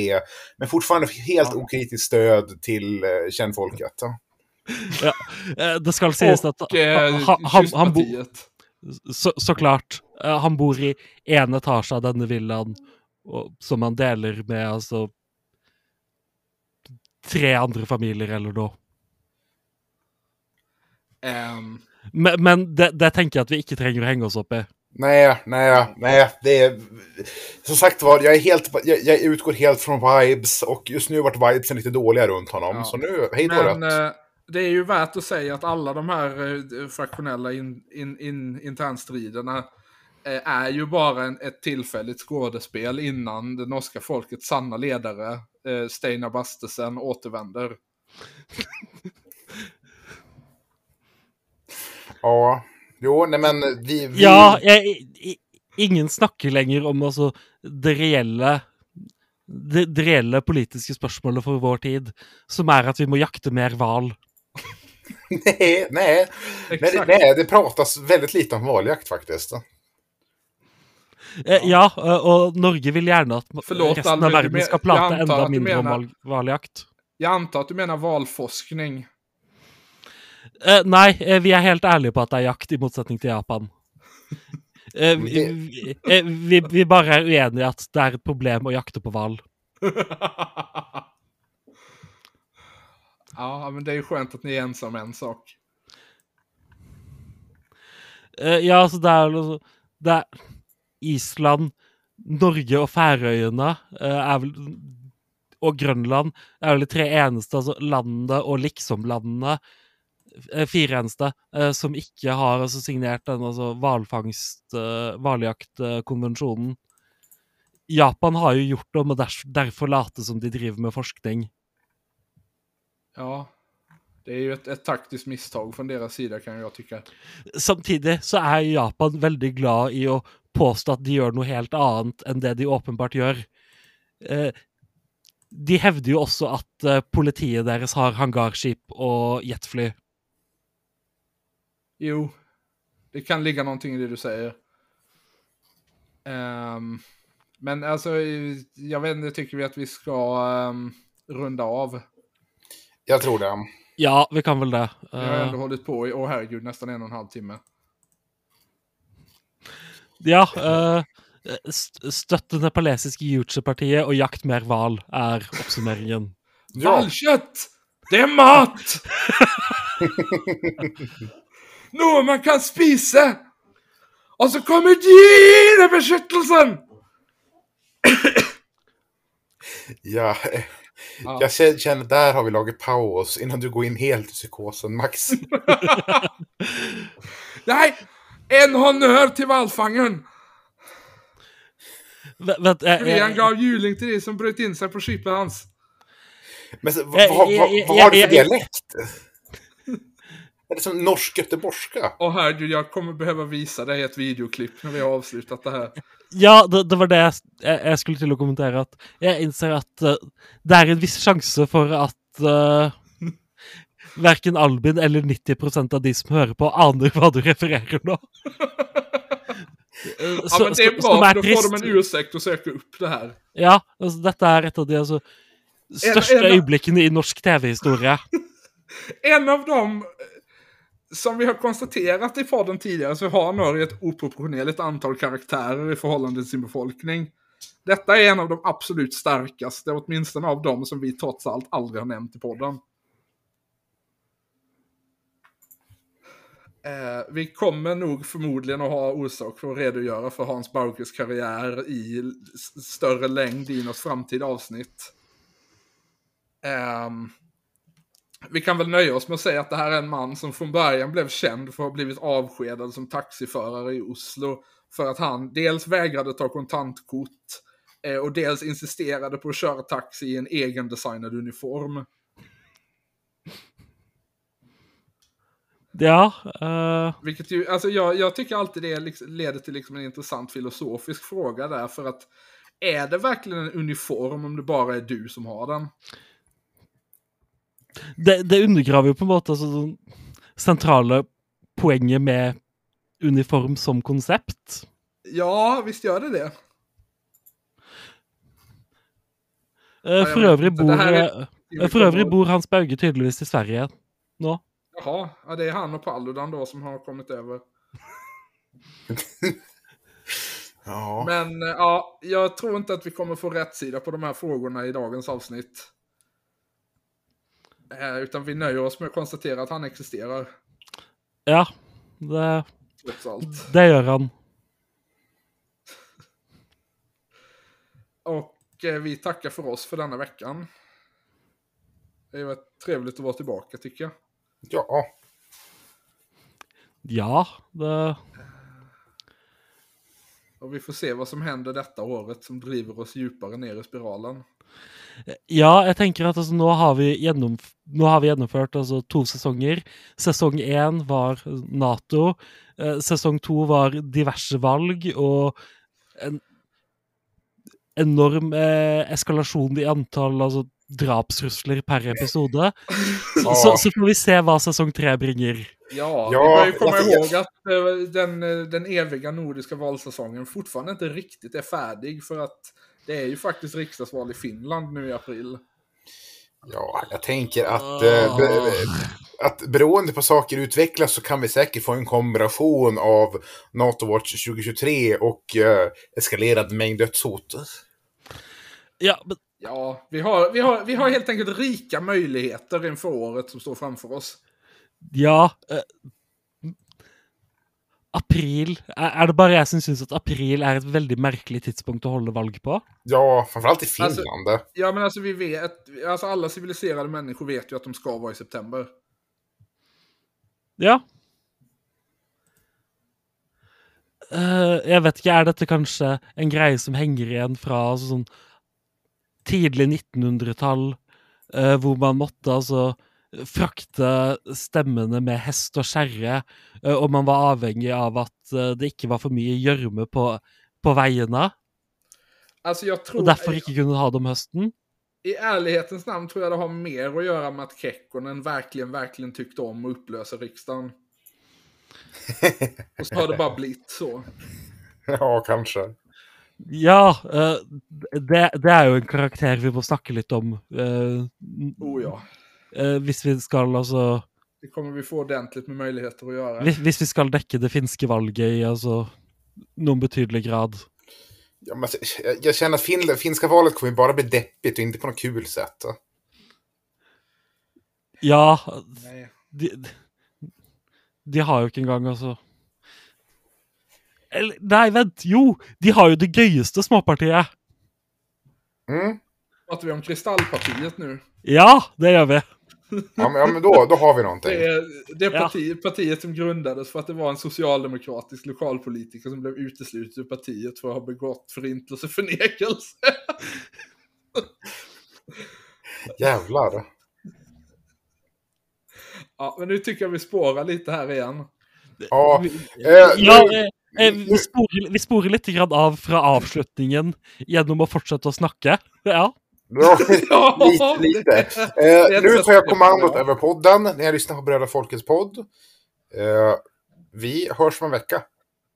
Men fortfarande helt Ja. okritiskt stöd till eh, kärnfolket. Ja. Eh, det skal sies at Och eh, han, han, han bor så, så klart. Eh, han bor i en etasje av denne villaen og, som han deler med altså tre andre familier eller noe. Ehm, Men, men det, det tenker jeg at vi trenger å henge oss opp i. Nej, nej, nej. Det är... Som sagt var, jag, är helt, jag, jag utgår helt från vibes och just nu vart vibesen lite dåliga runt honom. Ja. Så nu, hej då. Men rätt. eh, det är ju värt att säga att alla de här eh, fraktionella in, in, in, internstriderna eh, är ju bara en, ett tillfälligt skådespel innan det norska folkets sanna ledare, Steinar Bastesen, återvänder. Ja, jo, nej men vi... vi... Ja, jeg, ingen snakker lenger om altså det reelle det, det reelle politiske spørsmålet for vår tid, som er at vi må jakte mer hval. Nej, nej. Nej, nej, det pratas väldigt lite om valjakt faktiskt. Eh, ja, eh, og Norge vil gjerne at Förlåt, resten av antar enda at du mindre om mener- val- hvaljakt. Jag antar att du menar valforskning. Eh, nei, eh, vi er helt ærlige på at det er jakt, i motsetning til Japan. Eh, vi, eh, vi, vi bare er uenige i at det er et problem å jakte på hval. ja, men det är ju skönt att ni är ensamma en sak. Eh, ja, jo Det er Island, Norge og Færøyene eh, er vel Og Grønland er vel de tre eneste altså landene og liksom-landene eh, Fire eneste eh, som ikke har altså, signert den altså hvalfangst uh, Hvaljaktkonvensjonen. Japan har jo gjort det, og må ders- derfor late som de driver med forskning. Ja, det är ju ett, ett taktiskt misstag från deras sida kan jag tycka. Samtidig så er Japan veldig glad i å påstå at de gjør noe helt annet enn det de åpenbart gjør. Eh, de hevder jo også at eh, politiet deres har hangarskip og jetfly. Jo, det kan ligga någonting i det du säger. Ehm, men alltså, jag vet inte, tycker vi att vi ska ehm, runda av? Jag tror det. Ja, vi kan vel det. Vi har Eh, ändå hållit på i, åh herregud, nästan en och en halv timme. ja, eh, st- støtt det nepalesiske Juche-partiet og jakt mer hval er oppsummeringen. Ja, Valkött! Det är mat! Nå, man kan spise! Och så kommer djurebeskyttelsen! ja. eh, Ja. Jag känner, där har vi lagat paus innan du går in helt i psykosen, Max. Nej! En honnör till vent jeg, Fordi han jeg, gav juling till de som bröt in sig på skeppet hans. Men så, vad, Eh, vad, eh, vad, eh, vad har du eh, för eh, dialekt? Är det som norsk-göteborgska? Åh herregud, jag kommer behöva visa dig ett videoklipp när vi har avslutat det här. Ja, det, det var det jeg, jeg skulle til å kommentere. At jeg innser at eh, det er en viss sjanse for at uh, verken Albin eller 90% av de som hører på, aner hva du refererer nå. Eh, Ja, men det är bra, för då trist. får de en ursäkt att söka upp det här. Ja, altså, dette er et av de altså, største en- øyeblikkene i norsk TV-historie. En av dem som vi har konstaterat i podden tidigare så har Norge ett oproportionerligt antal karaktärer i förhållande till sin befolkning. Detta är en av de absolut starkaste, åtminstone av dem som vi trots allt aldrig har nämnt i podden. Eh, vi kommer nog förmodligen att ha orsak för att redogöra för Hans Baukes karriär i större längd i något framtida avsnitt. Ehm, vi kan väl nöja oss med att säga att det här är en man som från början blev känd för att ha blivit avskedad som taxiförare i Oslo. För att han dels vägrade ta kontantkort eh, och dels insisterade på att köra taxi i en egendesignad uniform. Ja eh, Vilket ju, alltså jag, jag tycker alltid det liksom, leder till liksom en intressant filosofisk fråga där. För att är det verkligen en uniform om det bara är du som har den? Det, det undergraver jo på en måte altså, sånn sentrale poenget med uniform som konsept. Ja, visst gör det det. Eh, øvrig ikke. bor, eh, for øvrig bor Hans Bauge tydeligvis i Sverige nå. Jaha, ja, det är han och Paludan då som har kommit över. Ja. Men eh, ja, jag tror inte att vi kommer få rätt sida på de här frågorna i dagens avsnitt. Eh, utan vi nöjer oss med att konstatera att han existerar. Ja, det, det gör han. Och eh, vi tackar för oss för denna veckan. Det var trevligt att vara tillbaka tycker jag. Ja. Ja, det... Och vi får se vad som händer detta året som driver oss djupare ner i spiralen. Ja, jeg tenker at altså, nå, har vi gjennom, nå har vi gjennomført altså, to sesonger. Sesong én var Nato. Eh, sesong to var diverse valg og en enorm eh, eskalasjon i antall altså, drapstrusler per episode. Så, så, så får vi se hva sesong tre bringer. Ja, Ja, vi bör ju komma jag ihåg att eh, den, eh, den eviga nordiska valsäsongen fortfarande inte riktigt är färdig för att det är ju faktiskt riksdagsval i Finland nu i april. ja jag tänker att, eh, be, att beroende på saker utvecklas så kan vi säkert få en kombination av NATO Watch 2023 och eh, eskalerad mängd dödshot. Ja, men Ja, vi har, vi, har, vi har helt enkelt rika möjligheter inför året som står framför oss. Ja eh, April Er er det bare jeg som syns at april er et veldig merkelig tidspunkt å holde valg på? Ja, framförallt i Finland. Ja, men alltså vi vet, alltså alla civiliserade människor vet ju att de ska vara i september. Ja. Eh, jeg vet ikke, er dette kanskje en greie som henger igjen fra altså, sånn tidlig 1900-tall, eh, hvor man måtte altså frakte stemmene med hest og skjerre, eh, og man var avhengig av at det ikke var for mye gjørme på, på veiene, Alltså jag tror, og derfor ikke kunne ha det om høsten? i ärlighetens namn tror jag det har mer att göra med att Kekkonen verkligen, verkligen tyckte om att upplösa riksdagen. Och så har det bara blivit så. Ja, kanske. Ja, det, det er jo en karakter vi må snakke litt om. Oh ja. Eh, hvis vi skal altså Det kommer vi få ordentligt med möjligheter att göra. hvis, hvis vi skal dekke det finske valget i altså noen betydelig grad. Ja, men, jag, jag känner att fin, finska valet kommer bara bli deppigt och inte på något kul sätt. Ja, Nej. de, de har jo ikke engang altså Eller, nei, vent! Jo! De har jo det gøyeste småpartiet! Mm. Pratar vi om Kristallpartiet nu? Ja, det gjør vi! Ja, men, ja, men då, då har vi någonting. Det är det Ja. parti, partiet som grundades för att det var en socialdemokratisk lokalpolitiker som blev utesluten ur partiet för att ha begått förintelseförnekelse. Jävlar. Ja, men nu tycker jag vi spårar lite här igen. Ja, Vi, eh, ja, nu- eh, eh, vi, sporer, vi sporer litt grann av fra avslutningen gjennom å fortsette å snakke. Ja. Bra! lite, lite. Eh, nu tar jag kommandot över podden. Ni har lyssnat på Bröda Folkets podd. Eh, vi hörs om en vecka.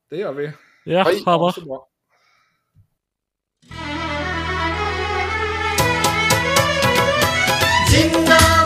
Det gör vi. Ja, Ha det bra. Jingle